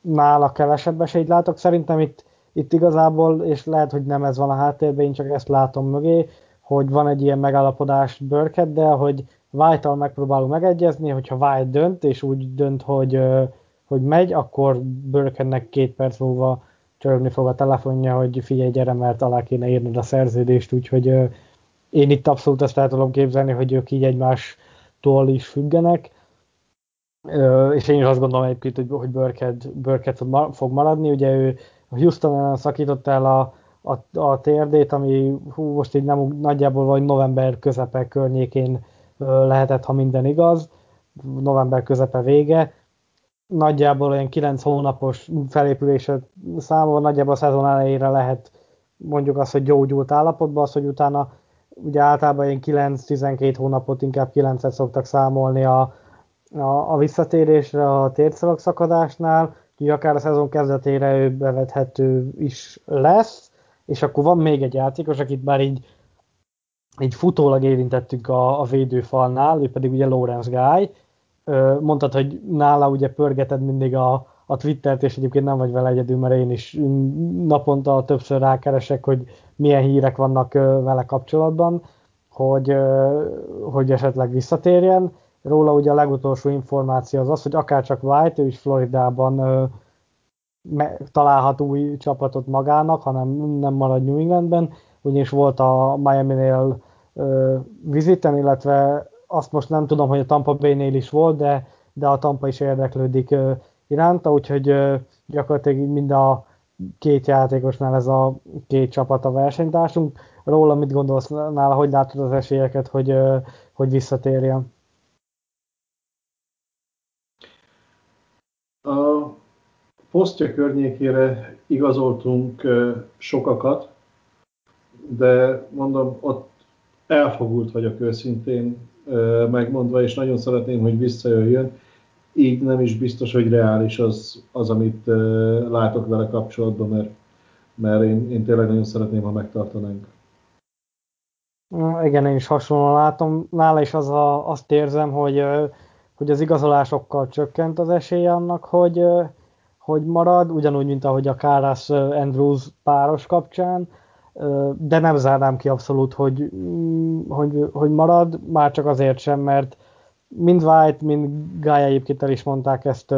nála kevesebb esélyt látok, szerintem itt, itt igazából, és lehet, hogy nem ez van a háttérben, én csak ezt látom mögé, hogy van egy ilyen megállapodás de hogy White-tal megpróbálunk megegyezni, hogyha White dönt, és úgy dönt, hogy, hogy megy, akkor Burkennek két perc múlva csörögni fog a telefonja, hogy figyelj, gyere, mert alá kéne írnod a szerződést, úgyhogy én itt abszolút ezt el tudom képzelni, hogy ők így egymástól is függenek, és én is azt gondolom egyébként, hogy, hogy Burkett, Burkett fog maradni, ugye ő a Houston szakította el a, a, a térdét, ami hú, most így nem nagyjából vagy november közepe környékén lehetett, ha minden igaz, november közepe vége, nagyjából olyan 9 hónapos felépülése számol, nagyjából a szezon elejére lehet mondjuk azt, hogy gyógyult állapotban, az, hogy utána ugye általában ilyen 9-12 hónapot, inkább 9-et szoktak számolni a, a, a visszatérésre a térszalak szakadásnál, úgyhogy akár a szezon kezdetére ő bevethető is lesz, és akkor van még egy játékos, akit már így, így futólag érintettük a, a védőfalnál, ő pedig ugye Lawrence Guy, mondtad, hogy nála ugye pörgeted mindig a, a Twittert, és egyébként nem vagy vele egyedül, mert én is naponta többször rákeresek, hogy milyen hírek vannak vele kapcsolatban, hogy, hogy esetleg visszatérjen. Róla ugye a legutolsó információ az az, hogy akár csak White, ő is Floridában találhat új csapatot magának, hanem nem marad New Englandben, ugyanis volt a Miami-nél viziten, illetve azt most nem tudom, hogy a Tampa Bay-nél is volt, de, de a Tampa is érdeklődik iránta, úgyhogy gyakorlatilag mind a két játékosnál ez a két csapat a versenytársunk. Róla mit gondolsz nála, hogy látod az esélyeket, hogy, hogy visszatérjen? A posztja környékére igazoltunk sokakat, de mondom, ott elfogult vagyok őszintén megmondva, és nagyon szeretném, hogy visszajöjjön. Így nem is biztos, hogy reális az, az amit látok vele kapcsolatban, mert, mert én, én tényleg nagyon szeretném, ha megtartanánk. Igen, én is hasonlóan látom. Nála is az a, azt érzem, hogy, hogy az igazolásokkal csökkent az esélye annak, hogy, hogy marad, ugyanúgy, mint ahogy a Kárász Andrews páros kapcsán de nem zárnám ki abszolút, hogy, mm, hogy, hogy marad, már csak azért sem, mert mind White, mind Guy egyébként el is mondták ezt,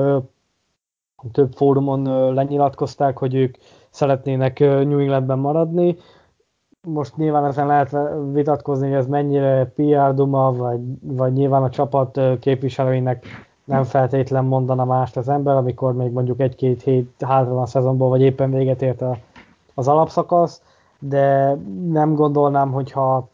több fórumon lenyilatkozták, hogy ők szeretnének New Englandben maradni. Most nyilván ezen lehet vitatkozni, hogy ez mennyire PR duma, vagy, vagy nyilván a csapat képviselőinek nem feltétlen mondana mást az ember, amikor még mondjuk egy-két hét hátra van a szezonból, vagy éppen véget ért a, az alapszakasz de nem gondolnám, hogyha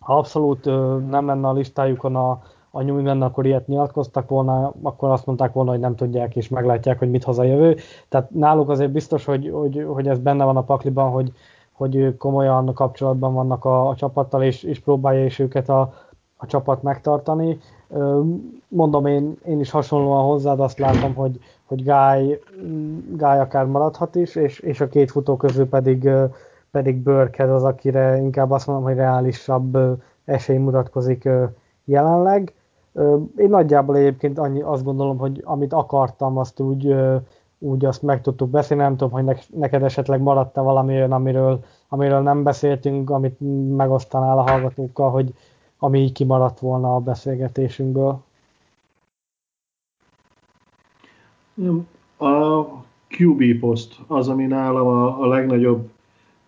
ha abszolút nem lenne a listájukon a, a New England, akkor ilyet nyilatkoztak volna, akkor azt mondták volna, hogy nem tudják és meglátják, hogy mit hoz a jövő. Tehát náluk azért biztos, hogy, hogy, hogy ez benne van a pakliban, hogy, hogy ők komolyan kapcsolatban vannak a, a csapattal, és, és próbálja is őket a, a csapat megtartani. Mondom, én, én is hasonlóan hozzád azt látom, hogy, hogy Guy, Guy akár maradhat is, és, és a két futó közül pedig pedig Burkhead az, akire inkább azt mondom, hogy reálisabb esély mutatkozik jelenleg. Én nagyjából egyébként annyi, azt gondolom, hogy amit akartam, azt úgy, úgy azt meg tudtuk beszélni. Nem tudom, hogy neked esetleg maradt-e valami olyan, amiről, amiről nem beszéltünk, amit megosztanál a hallgatókkal, hogy ami így kimaradt volna a beszélgetésünkből. A QB poszt az, ami nálam a, a legnagyobb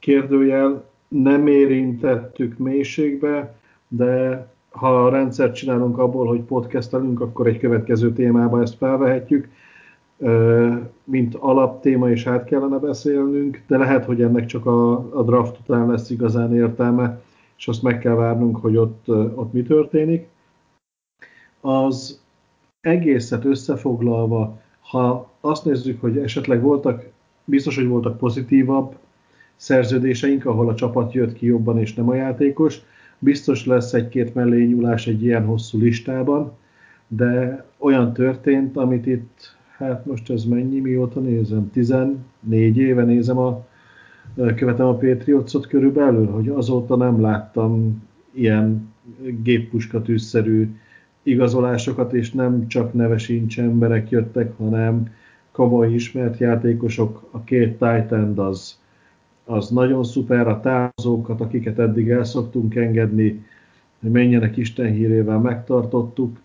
kérdőjel, nem érintettük mélységbe, de ha a rendszert csinálunk abból, hogy podcastelünk, akkor egy következő témába ezt felvehetjük, mint alaptéma, és át kellene beszélnünk, de lehet, hogy ennek csak a, a draft után lesz igazán értelme, és azt meg kell várnunk, hogy ott, ott mi történik. Az egészet összefoglalva Ha azt nézzük, hogy esetleg voltak, biztos, hogy voltak pozitívabb szerződéseink, ahol a csapat jött ki jobban és nem a játékos, biztos lesz egy-két mellényúlás egy ilyen hosszú listában, de olyan történt, amit itt, hát most ez mennyi, mióta nézem, 14 éve nézem a követem a Patriotsot körülbelül, hogy azóta nem láttam ilyen géppuska tűzszerű igazolásokat, és nem csak neves emberek jöttek, hanem komoly ismert játékosok. A két Titan az, az nagyon szuper, a távozókat, akiket eddig el szoktunk engedni, hogy menjenek Isten hírével megtartottuk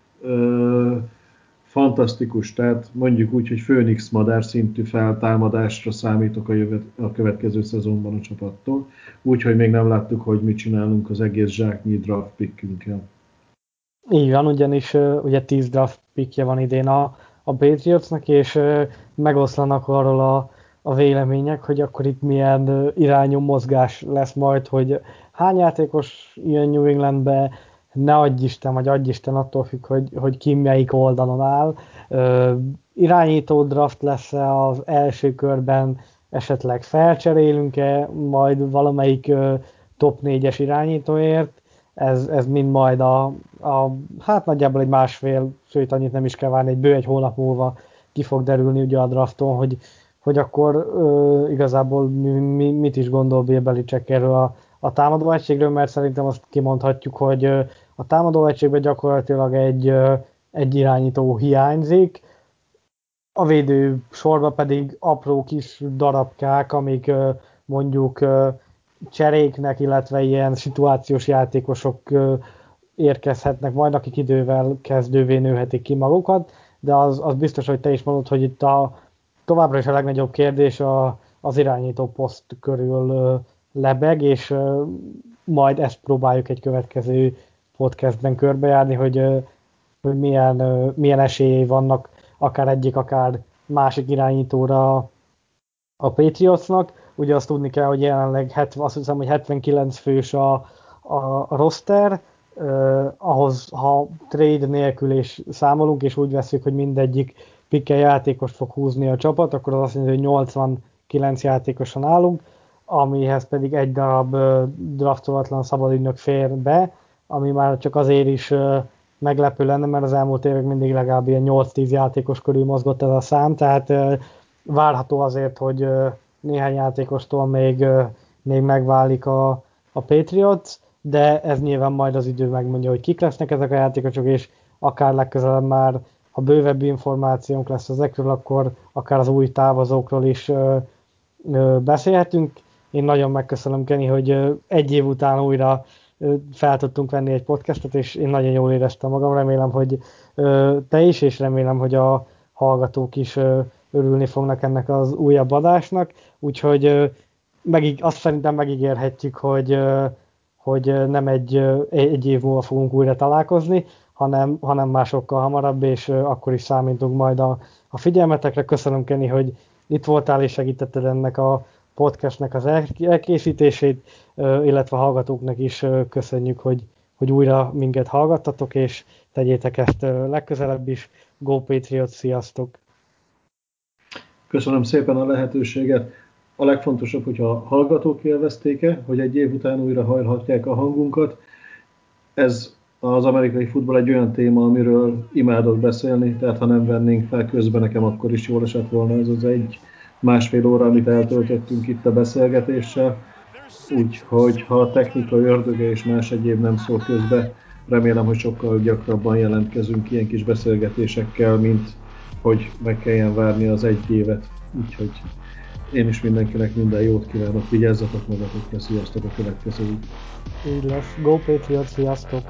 fantasztikus, tehát mondjuk úgy, hogy Főnix madár szintű feltámadásra számítok a, jövet, a következő szezonban a csapattól, úgyhogy még nem láttuk, hogy mit csinálunk az egész zsáknyi draft pickünkkel. Így van, ugyanis ugye 10 draft pickje van idén a, a Patriotsnak, és megoszlanak arról a, a vélemények, hogy akkor itt milyen irányú mozgás lesz majd, hogy hány játékos jön New Englandbe, ne adj Isten, vagy adj Isten, attól függ, hogy, hogy ki melyik oldalon áll. Irányító draft lesz-e az első körben, esetleg felcserélünk-e majd valamelyik top 4-es irányítóért, ez, ez mind majd a, a, hát nagyjából egy másfél, sőt annyit nem is kell várni, egy bő egy hónap múlva ki fog derülni ugye a drafton, hogy, hogy akkor ö, igazából mi, mi, mit is gondol Bill Belichick erről a, a támadó egységről, mert szerintem azt kimondhatjuk, hogy a támadó egységben gyakorlatilag egy, egy irányító hiányzik, a védő sorba pedig apró kis darabkák, amik mondjuk cseréknek, illetve ilyen szituációs játékosok érkezhetnek majd, akik idővel kezdővé nőhetik ki magukat, de az, az biztos, hogy te is mondod, hogy itt a továbbra is a legnagyobb kérdés a, az irányító poszt körül lebeg, és majd ezt próbáljuk egy következő podcastben körbejárni, hogy, hogy milyen, milyen esélyei vannak akár egyik, akár másik irányítóra a Patriotsnak. Ugye azt tudni kell, hogy jelenleg 70, azt hiszem, hogy 79 fős a, a roster, eh, ahhoz, ha trade nélkül és számolunk, és úgy veszük, hogy mindegyik pikkel játékost fog húzni a csapat, akkor az azt jelenti, hogy 89 játékosan állunk, amihez pedig egy darab draftolatlan szabadügynök fér be, ami már csak azért is meglepő lenne, mert az elmúlt évek mindig legalább ilyen 8-10 játékos körül mozgott ez a szám, tehát várható azért, hogy néhány játékostól még, még megválik a, a Patriots, de ez nyilván majd az idő megmondja, hogy kik lesznek ezek a játékosok, és akár legközelebb már, ha bővebb információnk lesz ezekről, akkor akár az új távozókról is ö, ö, beszélhetünk. Én nagyon megköszönöm, Kenny, hogy egy év után újra fel tudtunk venni egy podcastot, és én nagyon jól éreztem magam, remélem, hogy te is, és remélem, hogy a hallgatók is örülni fognak ennek az újabb adásnak, úgyhogy meg, azt szerintem megígérhetjük, hogy, hogy nem egy, egy év múlva fogunk újra találkozni, hanem, hanem már hamarabb, és akkor is számítunk majd a, a figyelmetekre. Köszönöm, Kenny, hogy itt voltál és segítetted ennek a podcastnek az elkészítését, illetve a hallgatóknak is köszönjük, hogy, hogy újra minket hallgattatok, és tegyétek ezt legközelebb is. Go Patriot, sziasztok! Köszönöm szépen a lehetőséget. A legfontosabb, hogyha a hallgatók élvezték-e, hogy egy év után újra hajlhatják a hangunkat. Ez az amerikai futball egy olyan téma, amiről imádok beszélni, tehát ha nem vennénk fel közben, nekem akkor is jól esett volna ez az egy másfél óra, amit eltöltöttünk itt a beszélgetéssel. Úgyhogy ha a technika ördöge és más egyéb nem szól közbe, remélem, hogy sokkal gyakrabban jelentkezünk ilyen kis beszélgetésekkel, mint hogy meg kelljen várni az egy évet. Úgyhogy én is mindenkinek minden jót kívánok, vigyázzatok magatokra, sziasztok a következő. Így lesz. Go Patriots, sziasztok!